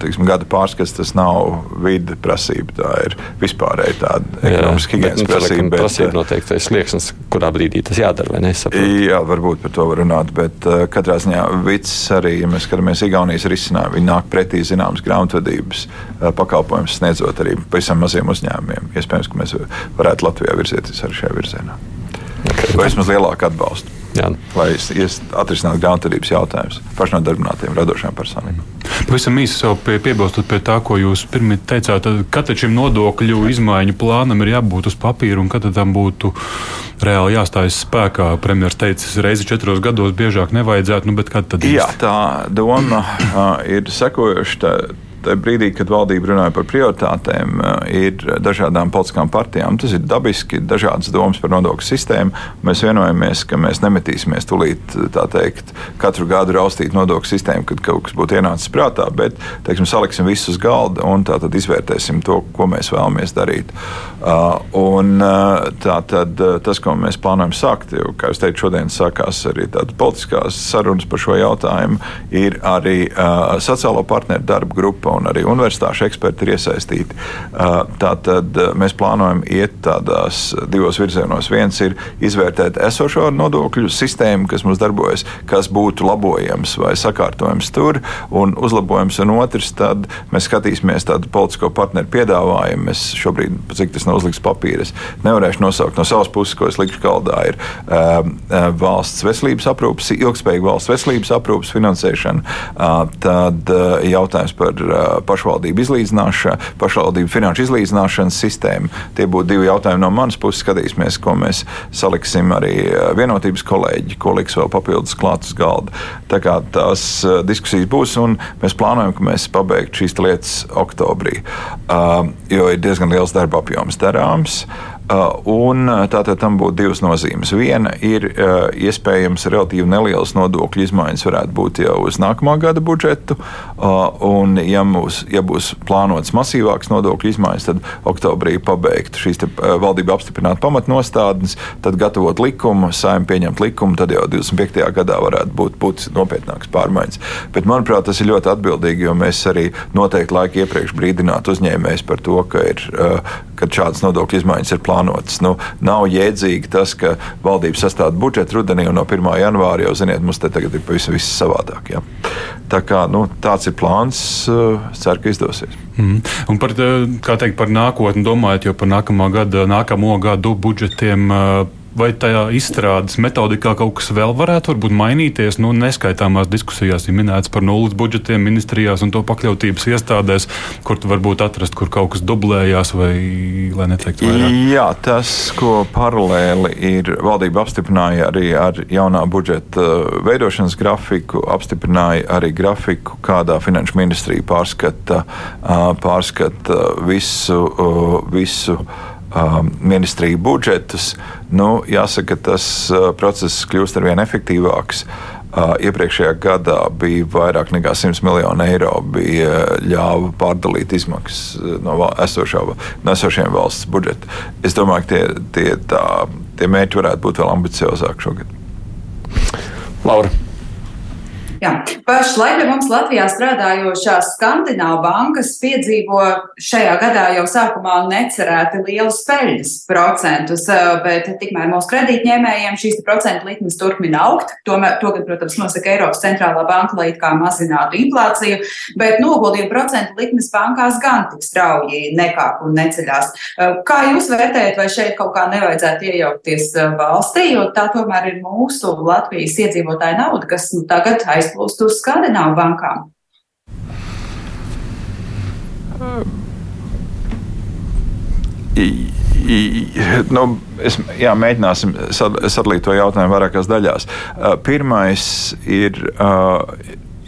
teiksim, gada pārskats. Tas nav vide prasība, tā ir vispārēji tāda ekonomiska higiēnas nu, prasība. Bet, prasība eh, noteikti ir slieksnis, kurā brīdī tas jādara. Jā, varbūt par to var runāt, bet uh, katrā ziņā vids arī, ja mēs skatāmies Igaunijas risinājumu, viņi nāk pretī zināmas grāmatvedības uh, pakalpojumus sniedzot arī pavisam maziem uzņēmumiem. Iespējams, ka mēs varētu Latvijā virzieties arī šajā virzienā. Okay. Vai vismaz lielāku atbalstu. Jā. Lai atrisinātu grāmatvedības jautājumus pašnodarbinātiem radošām personībām. Pavisam īsi jau pie, piebilstot pie tā, ko jūs pirmie teicāt, tad katram šim nodokļu izmaiņu plānam ir jābūt uz papīra un kad tam būtu reāli jāstājas spēkā. Premjerministrs teica, reizi četros gados biežāk nevajadzētu, nu, bet kad tad? Jā, tā doma uh, ir sekojoša tajā brīdī, kad valdība runāja par prioritātēm, eh, ir dažādām politiskām partijām. Tas ir dabiski, dažādas domas par nodokļu sistēmu. Mēs vienojamies, ka mēs nemetīsimies tulīt, teikt, katru gadu raustīt nodokļu sistēmu, kad kaut kas būtu ienācis prātā, bet, teiksim, saliksim visus uz galda un tā tad izvērtēsim to, ko mēs vēlamies darīt. Uh, un uh, tā tad tas, ko mēs plānojam sākt, jo, kā jūs teicat, šodien sākās arī politiskās sarunas par šo jautājumu, ir arī uh, sociālo partneru darba grupa un arī universitāšu eksperti ir iesaistīti. Tātad mēs plānojam iet tādās divos virzienos. Viens ir izvērtēt esošo nodokļu sistēmu, kas mums darbojas, kas būtu labojams vai sakārtojams tur un uzlabojams, un otrs, tad mēs skatīsimies tādu politisko partneru piedāvājumu. Es šobrīd, cik tas nav uzlikts papīra, nevarēšu nosaukt no savas puses, ko es likšu galdā, ir uh, valsts veselības aprūpas, ilgspējīga valsts veselības aprūpas finansēšana. Uh, tad uh, jautājums par pašvaldību izlīdzināšana, pašvaldību finanšu izlīdzināšanas sistēma. Tie būtu divi jautājumi no manas puses. Skatīsimies, ko mēs saliksim arī eh, vienotības kolēģi, ko liks vēl papildus klāt uz galda. Tā kā tās eh, diskusijas būs, un mēs plānojam, ka mēs pabeigtu šīs lietas oktobrī, jo ir diezgan liels darba apjoms darāms. Uh, un uh, tātad tam būtu divas nozīmes. Viena ir uh, iespējams relatīvi nelielas nodokļu izmaiņas, varētu būt jau uz nākamā gada budžetu. Un, ja, mūs, ja būs plānotas masīvākas nodokļu izmaiņas, tad oktobrī pabeigt šīs valdība apstiprināt pamatnostādnes, tad gatavot likumu, saimnieks pieņemt likumu, tad jau 25. gadā varētu būt, būt nopietnākas pārmaiņas. Bet, manuprāt, tas ir ļoti atbildīgi, jo mēs arī noteikti laiku iepriekš brīdinātu uzņēmējus par to, ka ir, kad šādas nodokļu izmaiņas ir plānotas plānotas. Nu, nav jēdzīgi tas, ka valdība sastāv budžetu rudenī un no 1. janvāra jau, ziniet, mums te tagad ir pavisam viss savādāk. Ja? Tā kā, nu, tāds ir plāns, ceru, ka izdosies. Mm. Un par, teikt, par nākotni domājot, jo par nākamā gada, nākamo gadu budžetiem vai tajā izstrādes metodikā kaut kas vēl varētu mainīties? Nu, neskaitāmās diskusijās ir minēts par nulles budžetiem ministrijās un to pakļautības iestādēs, kur varbūt atrast, kur kaut kas dublējās vai, lai neteiktu vairāk. Jā, tas, ko paralēli ir valdība apstiprināja arī ar jaunā budžeta veidošanas grafiku, apstiprināja arī grafiku, kādā finanšu ministrija pārskata, pārskata visu, visu Um, ministriju budžetus. Nu, jāsaka, tas process kļūst ar vien efektīvāks. Iepriekšējā gadā bija vairāk nekā 100 miljonu eiro, bija ļāva pārdalīt izmaksas no, esošā, no esošiem valsts budžeta. Es domāju, ka tie, tie, tā, tie mērķi varētu būt vēl ambiciozāki šogad. Laura. Jā. Pašlaik pie mums Latvijā strādājošās skandināvu bankas piedzīvo šajā gadā jau sākumā necerēti lielus peļņas procentus, eh, bet tikmēr mūsu kredītņēmējiem šīs procentu likmes turpina augt. Tomēr, to, gan, protams, nosaka Eiropas centrālā banka, lai it kā mazinātu inflāciju, bet noguldījumu procentu likmes bankās gan tik strauji nekāp un neceļās. Eh, kā jūs vērtējat, vai šeit kaut kā nevajadzētu iejaukties eh, valstī, jo tā tomēr ir mūsu Latvijas iedzīvotāja nauda, kas nu, tagad aizpildīt aizplūst uz Skandināvu bankām? Nu, es, jā, mēģināsim sadalīt to jautājumu vairākās daļās. Pirmais ir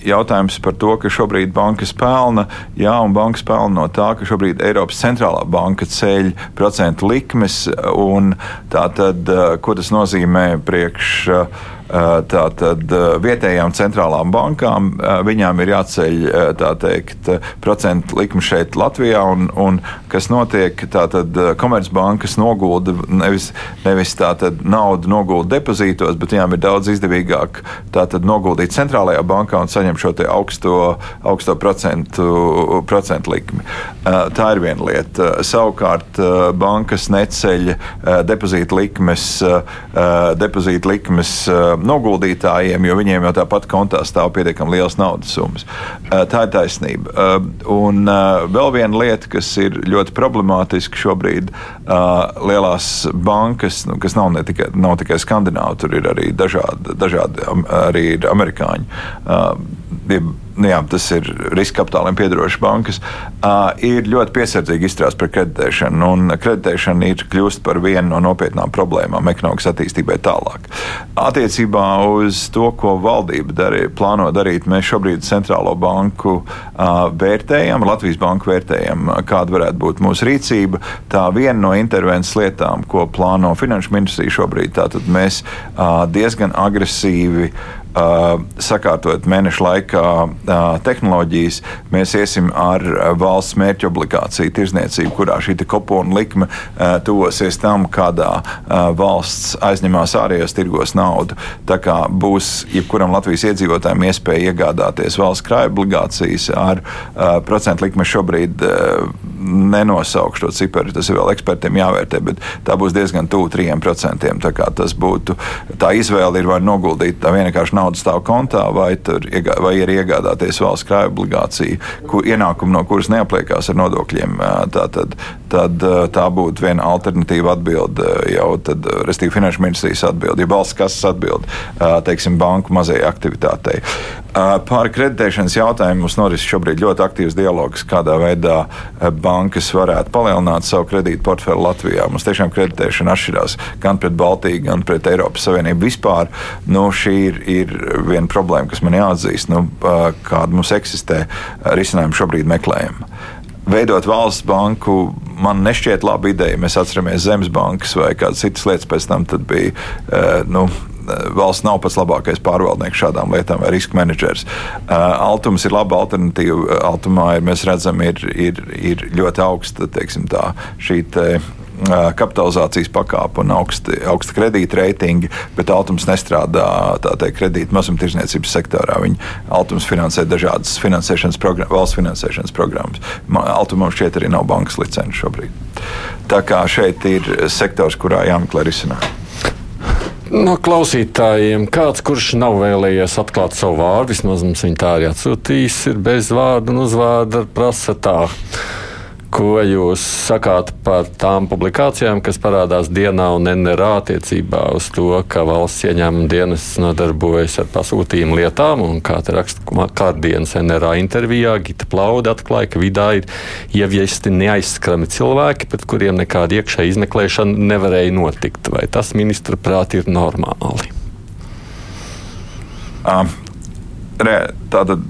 jautājums par to, ka šobrīd bankas pelna, jā, un bankas pelna no tā, ka šobrīd Eiropas centrālā banka ceļ procentu likmes, un tā tad, ko tas nozīmē priekš Tātad vietējām centrālām bankām viņām ir jāceļ teikt, procentu likme šeit Latvijā, un, un kas notiek, tātad komercbankas nogulda nevis, nevis naudu nogulda depozītos, bet viņām ir daudz izdevīgāk tātad noguldīt centrālajā bankā un saņemt šo augsto, augsto procentu, procentu likmi. Tā ir viena lieta. Savukārt bankas neceļ depozīta likmes, depozīta likmes noguldītājiem, jo viņiem jau tāpat kontā stāv pietiekami liels naudas summas. Tā ir taisnība. Un vēl viena lieta, kas ir ļoti problemātiska šobrīd, lielās bankas, nu, kas nav, tikai, nav tikai skandināvi, tur ir arī dažādi, dažādi arī ir amerikāņi nu jā, tas ir riska kapitāliem piedarošas bankas, uh, ir ļoti piesardzīgi izturās pret kreditēšanu. Kreditēšana ir kļūst par vienu no nopietnām problēmām ekonomikas attīstībai tālāk. Attiecībā uz to, ko valdība darī, plāno darīt, mēs šobrīd centrālo banku uh, vērtējam, Latvijas banku vērtējam, kāda varētu būt mūsu rīcība. Tā viena no intervences lietām, ko plāno Finanšu ministrija šobrīd, tātad mēs uh, diezgan agresīvi Uh, sakārtojot mēnešu laikā uh, tehnoloģijas, mēs iesim ar valsts mērķu obligāciju tirzniecību, kurā šī kopona likme uh, tuvosies tam, kādā valsts aizņemās ārējos tirgos naudu. Tā kā būs jebkuram Latvijas iedzīvotājiem iespēja iegādāties valsts krājuma obligācijas ar procentu likmi šobrīd nenosaukšu to ciparu, tas ir vēl ekspertiem jāvērtē, bet tā būs diezgan tuvu 3%. Tā tas būtu, tā izvēle ir vai noguldīt tā vienkārši naudu stāv kontā, vai, tur, vai ir iegādāties valsts krājuma obligāciju, kur ienākumu no kuras neapliekās ar nodokļiem. Tā, tad, tad tā būtu viena alternatīva atbilde jau tad, restīvi finanšu ministrijas atbilde, ja valsts kases atbilde, teiksim, banku mazajai aktivitātei. Par kreditēšanas jautājumu mums noris šobrīd ļoti aktīvs dialogs, kādā veidā bankas varētu palielināt savu kredītu portfeli Latvijā. Mums tiešām kreditēšana atšķirās gan pret Baltiju, gan pret Eiropas Savienību vispār. Nu, šī ir, ir viena problēma, kas man jāatzīst, nu, kāda mums eksistē, risinājumu šobrīd meklējam veidot valsts banku man nešķiet laba ideja. Mēs atceramies Zemes bankas vai kādas citas lietas, pēc tam bija. Nu, valsts nav pats labākais pārvaldnieks šādām lietām vai riska menedžers. Altums ir laba alternatīva. Altumā ir, mēs redzam, ir, ir, ir ļoti augsta teiksim, tā, šī. Te, kapitalizācijas pakāpe un augsti, augsta kredīta reitingi, bet Altums nestrādā teikt, kredīta mazumtirdzniecības sektorā. Viņa Altums finansē dažādas finansēšanas programmas, valsts finansēšanas programmas. Altumam šķiet arī nav bankas licences šobrīd. Tā kā šeit ir sektors, kurā jāmeklē risinājumi. No klausītājiem kāds, kurš nav vēlējies atklāt savu vārdu, vismaz mums viņa tā arī atsūtījis, ir bez vārdu un uzvārda prasa tā. Ko jūs sakāt par tām publikācijām, kas parādās dienā un NRA attiecībā uz to, ka valsts ieņēmuma dienas nodarbojas ar pasūtījumu lietām? Kā te raksta kārdienas NRA intervijā, Gita Plauda atklāja, ka vidā ir ieviesti neaizskrami cilvēki, pret kuriem nekāda iekšēja izmeklēšana nevarēja notikt. Vai tas ministra prāt ir normāli? Um, re, tātad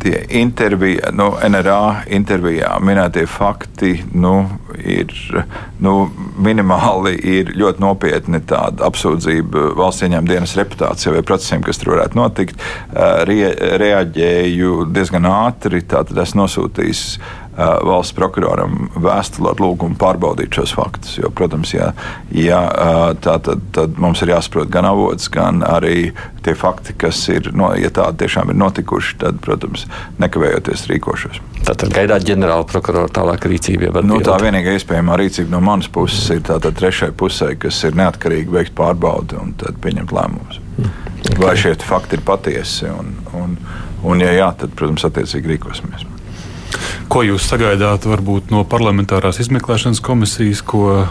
tie intervija, nu, NRA intervijā minētie fakti nu, ir nu, minimāli ir ļoti nopietni tāda apsūdzība valsts ieņēmuma dienas reputācijai vai procesiem, kas tur varētu notikt. Re, reaģēju diezgan ātri, tātad esmu nosūtījis valsts prokuroram vēstuli ar lūgumu pārbaudīt šos faktus. Jo, protams, ja, ja tā tad, tad mums ir jāsaprot gan avots, gan arī tie fakti, kas ir, no, ja tādi tiešām ir notikuši, tad, protams, nekavējoties rīkošos. Tātad gaidāt ģenerāla prokurora tālāk rīcību. Ja nu, tā vienīgā iespējamā rīcība no manas puses ir tātad trešai pusē, kas ir neatkarīgi veikt pārbaudi un tad pieņemt lēmumus. Mm. Okay. Vai šie fakti ir patiesi? Un, un, un, ja jā, tad, protams, attiecīgi rīkosimies. Ko jūs sagaidāt varbūt no parlamentārās izmeklēšanas komisijas, ko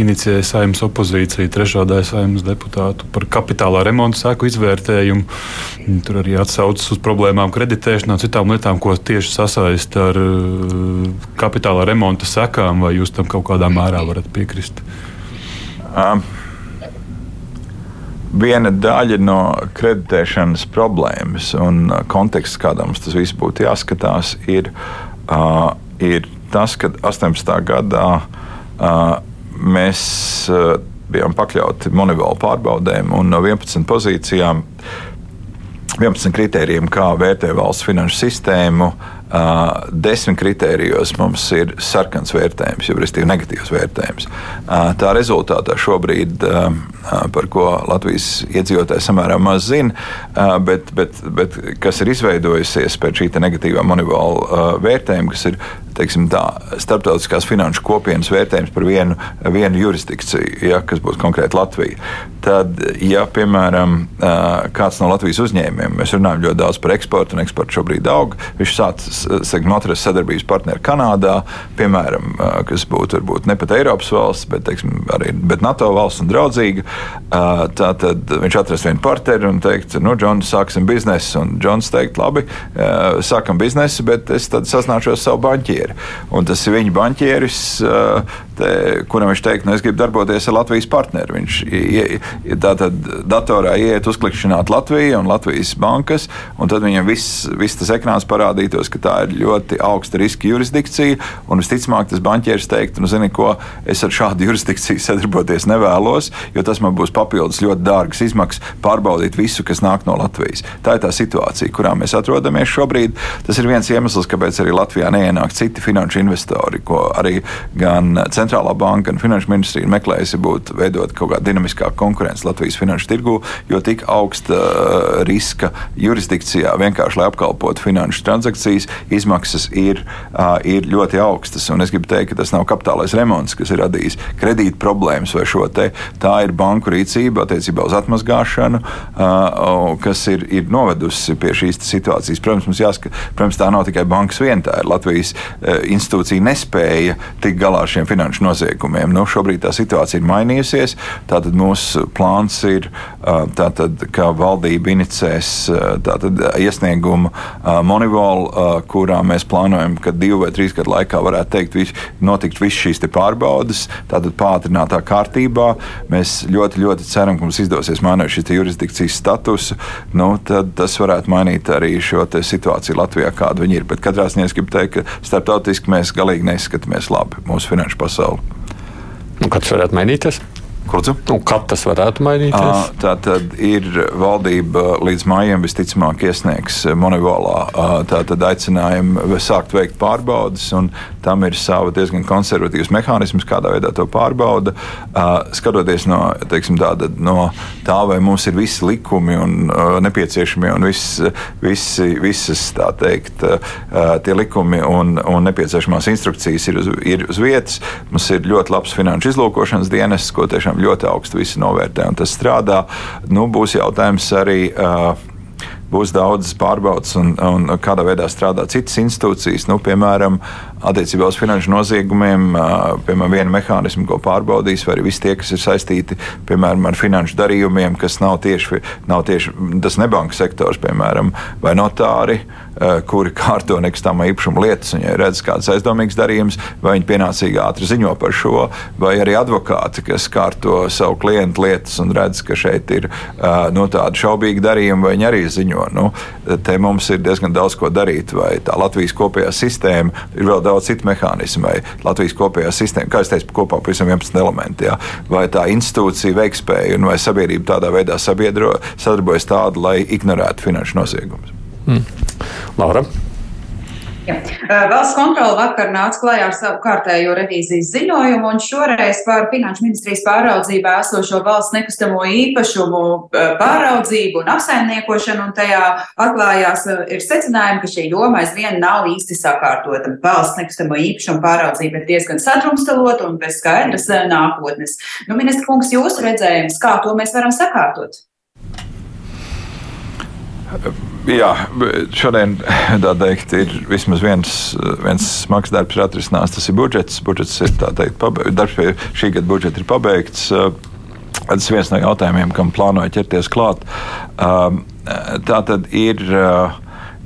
inicijēja saimnes opozīcija, trešā daļa saimnes deputātu par kapitālā remonta sēku izvērtējumu. Tur arī atsaucas uz problēmām kreditēšanā, citām lietām, ko tieši sasaist ar uh, kapitālā remonta sekām, vai jūs tam kaut kādā mērā varat piekrist? Um. Viena daļa no kreditēšanas problēmas un konteksts, kādā mums tas viss būtu jāskatās, ir, uh, ir tas, ka 18. gadā uh, mēs uh, bijām pakļauti monētu pārbaudēm un no 11 pozīcijām. 11 kritērijiem, kā vērtē valsts finanšu sistēmu, Uh, desmit kritērijos mums ir sarkans vērtējums, jau respektīvi negatīvs vērtējums. Uh, tā rezultātā šobrīd, uh, par ko Latvijas iedzīvotāji samērā maz zina, bet, bet, bet kas ir izveidojusies pēc šī negatīvā monēta vērtējuma, kas ir teiksim, tā, starptautiskās finanšu kopienas vērtējums par vienu, vienu jurisdikciju, ja, kas būs konkrēti Latvija. Tad, ja, piemēram, kāds no Latvijas uzņēmumiem, mēs runājam ļoti daudz par eksportu, un eksports šobrīd aug, viņš sācis teiksim, atrast sadarbības partneri Kanādā, piemēram, kas būtu varbūt ne pat Eiropas valsts, bet, teiksim, arī bet NATO valsts un draudzīga. Tad viņš atrast vienu partneri un teikt, nu, Džons, sāksim biznesu. Un Džons teikt, labi, sākam biznesu, bet es tad sasnāšos savu banķieri. Un tas ir viņa banķieris, te, kuram viņš teikt, nu, es gribu darboties ar Latvijas partneri. Viņš tātad datorā ieiet uzklikšķināt Latviju un Latvijas bankas, un tad viņam viss, viss tas ekrāns parādītos, ka tā ir ļoti augsta riska jurisdikcija. Un visticamāk, tas banķieris teikt, nu, zini, ko es ar šādu jurisdikciju sadarboties nevēlos, jo tas man būs papildus ļoti dārgas izmaksas pārbaudīt visu, kas nāk no Latvijas. Tā ir tā situācija, kurā mēs atrodamies šobrīd. Tas ir viens iemesls, kāpēc arī Latvijā neienāk citi finanšu investori, ko arī gan Centrālā banka, gan Finanšu ministrija meklējusi būt veidot kaut kādu dinamiskāku konkurenci Latvijas finanšu tirgu, jo tik augsta uh, riska jurisdikcijā vienkārši, lai apkalpotu finanšu transakcijas, izmaksas ir, uh, ir ļoti augstas. Un es gribu teikt, ka tas nav kapitālais remonts, kas ir radījis kredīt problēmas vai šo te. Tā ir banku rīcība attiecībā uz atmazgāšanu, kas ir, ir novedusi pie šīs situācijas. Protams, mums jāsaka, protams, tā nav tikai bankas viena, tā ir Latvijas institūcija nespēja tikt galā ar šiem finanšu noziegumiem. Nu, šobrīd tā situācija ir mainījusies. Tātad mūsu plāns ir, tātad, ka valdība inicēs tātad, iesniegumu monivolu, kurā mēs plānojam, ka divu vai trīs gadu laikā varētu teikt, vis, notikt visas šīs pārbaudes, tātad pātrinātā kārtībā. Mēs ļoti, ļoti ceram, ka mums izdosies mainīt šī jurisdikcijas statusu. Nu, tad tas varētu mainīt arī šo situāciju Latvijā, kāda viņi ir. Bet katrā ziņā es gribu teikt, ka starptautiski mēs galīgi neizskatāmies labi mūsu finanšu pasauli. Un kad tas varētu mainīties? Kurzu? Un kad tas varētu mainīties? Tā tad ir valdība līdz maijam visticamāk iesniegs Monēvolā tātad aicinājumu sākt veikt pārbaudas, un tam ir sava diezgan konservatīvs mehānisms, kādā veidā to pārbauda. Skatoties no, teiksim, tāda, no tā, vai mums ir visi likumi un nepieciešamie un viss, visi, visas, tā teikt, tie likumi un, un nepieciešamās instrukcijas ir uz, ir uz vietas, mums ir ļoti labs finanšu izlūkošanas dienests, ko tiešām ļoti augstu visi novērtē, un tas strādā. Nu, būs jautājums arī. Uh, būs daudzas pārbaudas un, un kādā veidā strādā citas institūcijas. Nu, piemēram, attiecībā uz finanšu noziegumiem, piemēram, vienu mehānismu, ko pārbaudīs, vai arī visi tie, kas ir saistīti piemēram, ar finanšu darījumiem, kas nav tieši, nav tieši tas nebanka sektors, piemēram, vai notāri, kuri kārto nekustamā īpašuma lietas, un, ja redz kāds aizdomīgs darījums, vai viņi pienācīgi ātri ziņo par šo, vai arī advokāti, kas kārto savu klientu lietas un redz, ka šeit ir no tādi šaubīgi darījumi, vai viņi arī ziņo nu, te mums ir diezgan daudz ko darīt. Vai tā Latvijas kopējā sistēma ir vēl daudz citu mehānismu, vai Latvijas kopējā sistēma, kā es teicu, kopā pavisam 11 elementi, jā, vai tā institūcija veikspēja un vai sabiedrība tādā veidā sabiedro, sadarbojas tādu, lai ignorētu finanšu noziegumus. Mm. Laura. Ja. Valsts kontrole vakar nāca klajā ar savu kārtējo revīzijas ziņojumu, un šoreiz par Finanšu ministrijas pāraudzībā esošo valsts nekustamo īpašumu pāraudzību un apsaimniekošanu, un tajā atklājās ir secinājumi, ka šī joma aizvien nav īsti sakārtota. Valsts nekustamo īpašumu pāraudzība ir diezgan sadrumstalota un bez skaidras nākotnes. Nu, ministra kungs, jūsu redzējums, kā to mēs varam sakārtot? Jā, šodien teikt, ir vismaz viens, viens smags darbs, ir atrisināts. Tas ir budžets. Budžets ir teikt, pabeigts. Darbs pie šī gada budžeta ir pabeigts. Tas ir viens no jautājumiem, kam plānoju ķerties klāt. Tā tad ir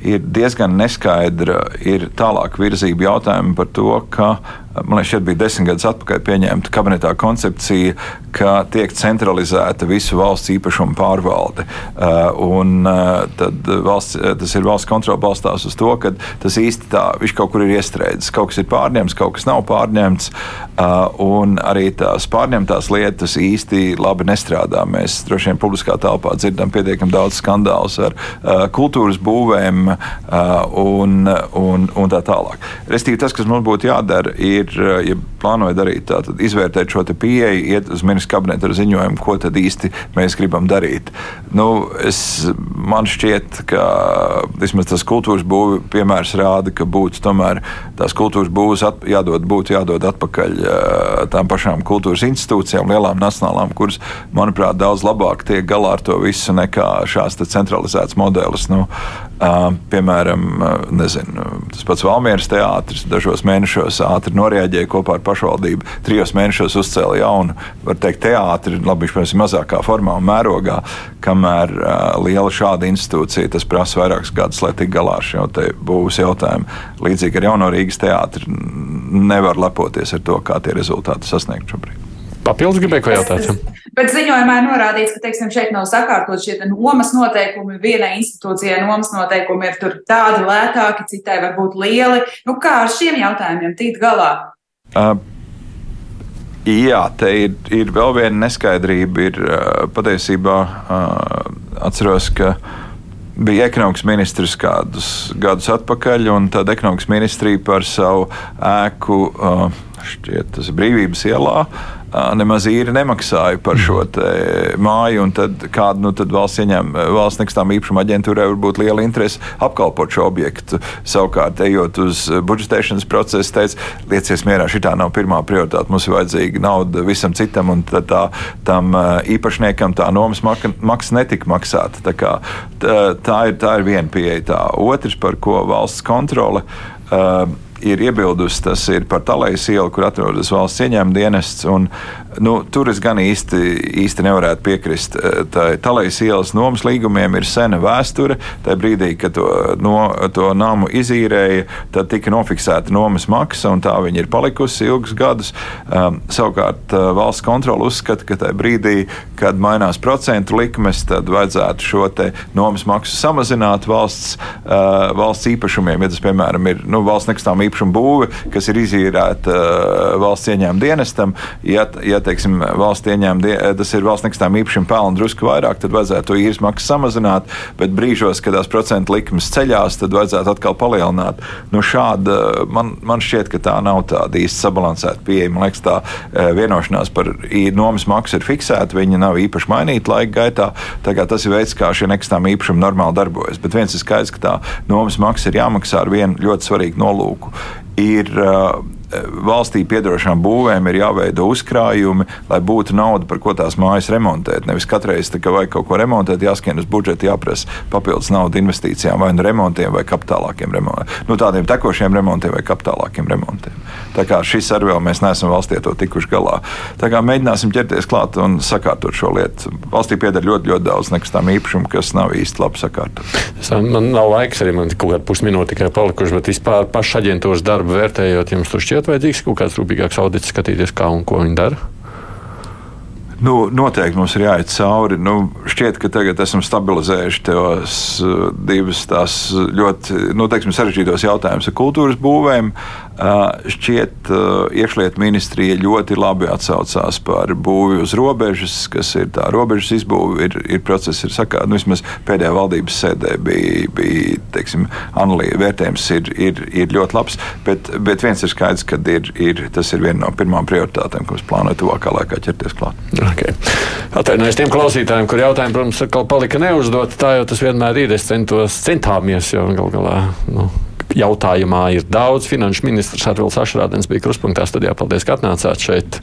ir diezgan neskaidra ir tālāk virzība jautājumi par to, ka man liekas, šeit bija desmit gadus atpakaļ pieņemta kabinetā koncepcija, ka tiek centralizēta visu valsts īpašumu pārvalde. Un tad valsts, tas ir valsts kontrole balstās uz to, ka tas īsti tā, viņš kaut kur ir iestrēdzis. Kaut kas ir pārņemts, kaut kas nav pārņemts. Un arī tās pārņemtās lietas īsti labi nestrādā. Mēs droši vien publiskā telpā dzirdam pietiekami daudz skandālus ar kultūras būvēm un, un, un tā tālāk. Restīvi, tas, kas mums būtu jādara, ir ir, eh, ja plānoja darīt, tad izvērtēt šo pieeju, iet uz ministru kabinetu ar ziņojumu, ko tad īsti mēs gribam darīt. Nu, es, man šķiet, ka vismaz tas kultūras būvniecības piemērs rāda, ka būtu tomēr tās kultūras būvniecības at, jādod, būtu jādod atpakaļ eh, tām pašām kultūras institūcijām, lielām nacionālām, kuras, manuprāt, daudz labāk tiek galā ar to visu nekā šāds centralizēts modelis. Nu, Piemēram, nezinu, tas pats Valmieras teātris dažos mēnešos ātri noreaģēja kopā ar pašvaldību. Trijos mēnešos uzcēla jaunu, var teikt, teātri, labi, viņš ir mazākā formā un mērogā, kamēr liela šāda institūcija tas prasa vairākus gadus, lai tik galā ar šo būvs jautājumu. Līdzīgi ar jauno Rīgas teātri nevar lepoties ar to, kā tie rezultāti sasniegt šobrīd. Papildus gribēju ko jautāt. Bet ziņojumā ir norādīts, ka teiksim, šeit nav sakārtot šie nomas noteikumi. Vienai institūcijai nomas noteikumi ir tādi lētāki, citai varbūt lieli. Nu, kā ar šiem jautājumiem tikt galā? Uh, jā, te ir, ir vēl viena neskaidrība. Ir, uh, patiesībā uh, atceros, ka bija ekonomikas ministrs kādus gadus atpakaļ, un tad ekonomikas ministrija par savu ēku, šķiet, tas ir brīvības ielā, nemaz īri nemaksāja par šo māju. Tad kāda nu, tad valsts ieņem, valsts nekustamā īpašuma aģentūrai var būt liela interese apkalpot šo objektu. Savukārt, ejot uz budžetēšanas procesu, teica, lieciet mierā, šī nav pirmā prioritāte. Mums ir vajadzīga nauda visam citam, un tā, tam īpašniekam tā nomas maksa netika maksāta. Tā, kā, tā, tā, ir, tā ir viena pieeja. Tā. Otrs, par ko valsts kontrole. Uh, ir iebildusi, tas ir par Talējas ielu, kur atrodas valsts ieņēmuma dienests. Un, nu, tur es gan īsti, īsti nevarētu piekrist. Eh, Talējas ielas nomas līgumiem ir sena vēsture. Tajā brīdī, kad to, no, to namu izīrēja, tad tika nofiksēta nomas maksa, un tā viņa ir palikusi ilgus gadus. Um, savukārt uh, valsts kontrole uzskata, ka tajā brīdī, kad mainās procentu likmes, tad vajadzētu šo nomas maksu samazināt valsts, uh, valsts īpašumiem. Ja tas, piemēram, ir nu, valsts nekustamā īpašuma būve, kas ir izīrēta uh, valsts ieņēmuma dienestam, ja, ja teiksim, valsts ieņēmuma, tas ir valsts nekustamā īpašuma pelna drusku vairāk, tad vajadzētu īres maksu samazināt, bet brīžos, kad tās procentu likmes ceļās, tad vajadzētu atkal palielināt. Nu, šāda, man, man šķiet, ka tā nav tāda īsti sabalansēta pieeja. Man liekas, tā uh, vienošanās par nomas maksu ir fiksēta, viņa nav īpaši mainīta laika gaitā. Tas ir veids, kā šie nekustamā īpašuma normāli darbojas. Bet viens ir skaidrs, ka tā nomas maksa ir jāmaksā ar vienu ļoti svarīgu nolūku ir uh, valstī piedarošām būvēm ir jāveido uzkrājumi, lai būtu nauda, par ko tās mājas remontēt. Nevis katru reizi, kad vajag kaut ko remontēt, jāskan uz budžeta, jāprasa papildus naudu investīcijām, vai nu remontiem, vai kapitālākiem remontiem. Nu, tādiem tekošiem remontiem vai kapitālākiem remontiem. Tā kā šis arī vēl mēs neesam valstī to tikuši galā. Tā kā mēģināsim ķerties klāt un sakārtot šo lietu. Valstī pieder ļoti, ļoti daudz nekustamā īpašuma, kas nav īsti labi sakārtot. Man nav laiks arī, man kaut kāda pusminūte tikai palikuši, bet vispār pašu aģentūras darbu vērtējot, jums tur šķiet, šķiet vajadzīgs kaut kāds rūpīgāks audits, skatīties, kā un ko viņi dara? Nu, noteikti mums ir jāiet cauri. Nu, šķiet, ka tagad esam stabilizējuši tos uh, divus tās ļoti nu, teiksim, sarežģītos jautājumus ar kultūras būvēm. Uh, šķiet, uh, iekšlietu ministrija ļoti labi atsaucās par būvi uz robežas, kas ir tā robežas izbūve, ir, ir process, ir sakārt. Nu, vismaz pēdējā valdības sēdē bija, bija teiksim, analīze, vērtējums ir, ir, ir ļoti labs, bet, bet viens ir skaidrs, ka ir, ir, tas ir viena no pirmām prioritātēm, ko mēs plānojam tuvākā laikā ķerties klāt. Okay. Atvainojos tiem klausītājiem, kur jautājumi, protams, atkal palika neuzdot. Tā jau tas vienmēr ir. Es centos, centāmies, jo gal galā. Nu. Jautājumā ir daudz. Finanšu ministrs Arvils Ašrādens bija kruspunktā studijā. Paldies, ka atnācāt šeit.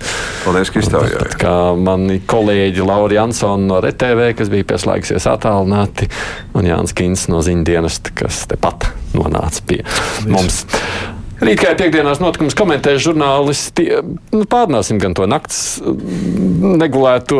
Paldies, ka iztaujājāt. Kā mani kolēģi Laura Jansona no RTV, kas bija pieslēgsies attālināti, un Jānis Kins no ziņdienas, kas tepat nonāca pie Paldies. mums. Rīt kā piekdienās notikums komentēs žurnālisti. Nu, pārnāsim gan to nakts negulēto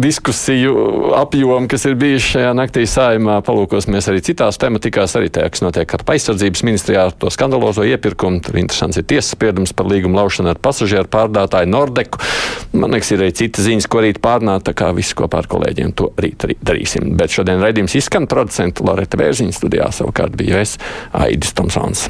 diskusiju apjomu, kas ir bijuši šajā naktī saimā. Palūkosimies arī citās tematikās, arī tajā, kas notiek ar aizsardzības ministrijā, ar to skandalozo iepirkumu. Tur interesants ir tiesas spriedums par līgumu laušanu ar pasažieru pārdātāju Nordeku. Man liekas, ir arī citas ziņas, ko rīt pārnāt, tā kā visu kopā ar kolēģiem to rīt arī darīsim. Bet šodien raidījums izskan producentu Loreta Bērziņa studijā savukārt bija es Aidis Tomsons.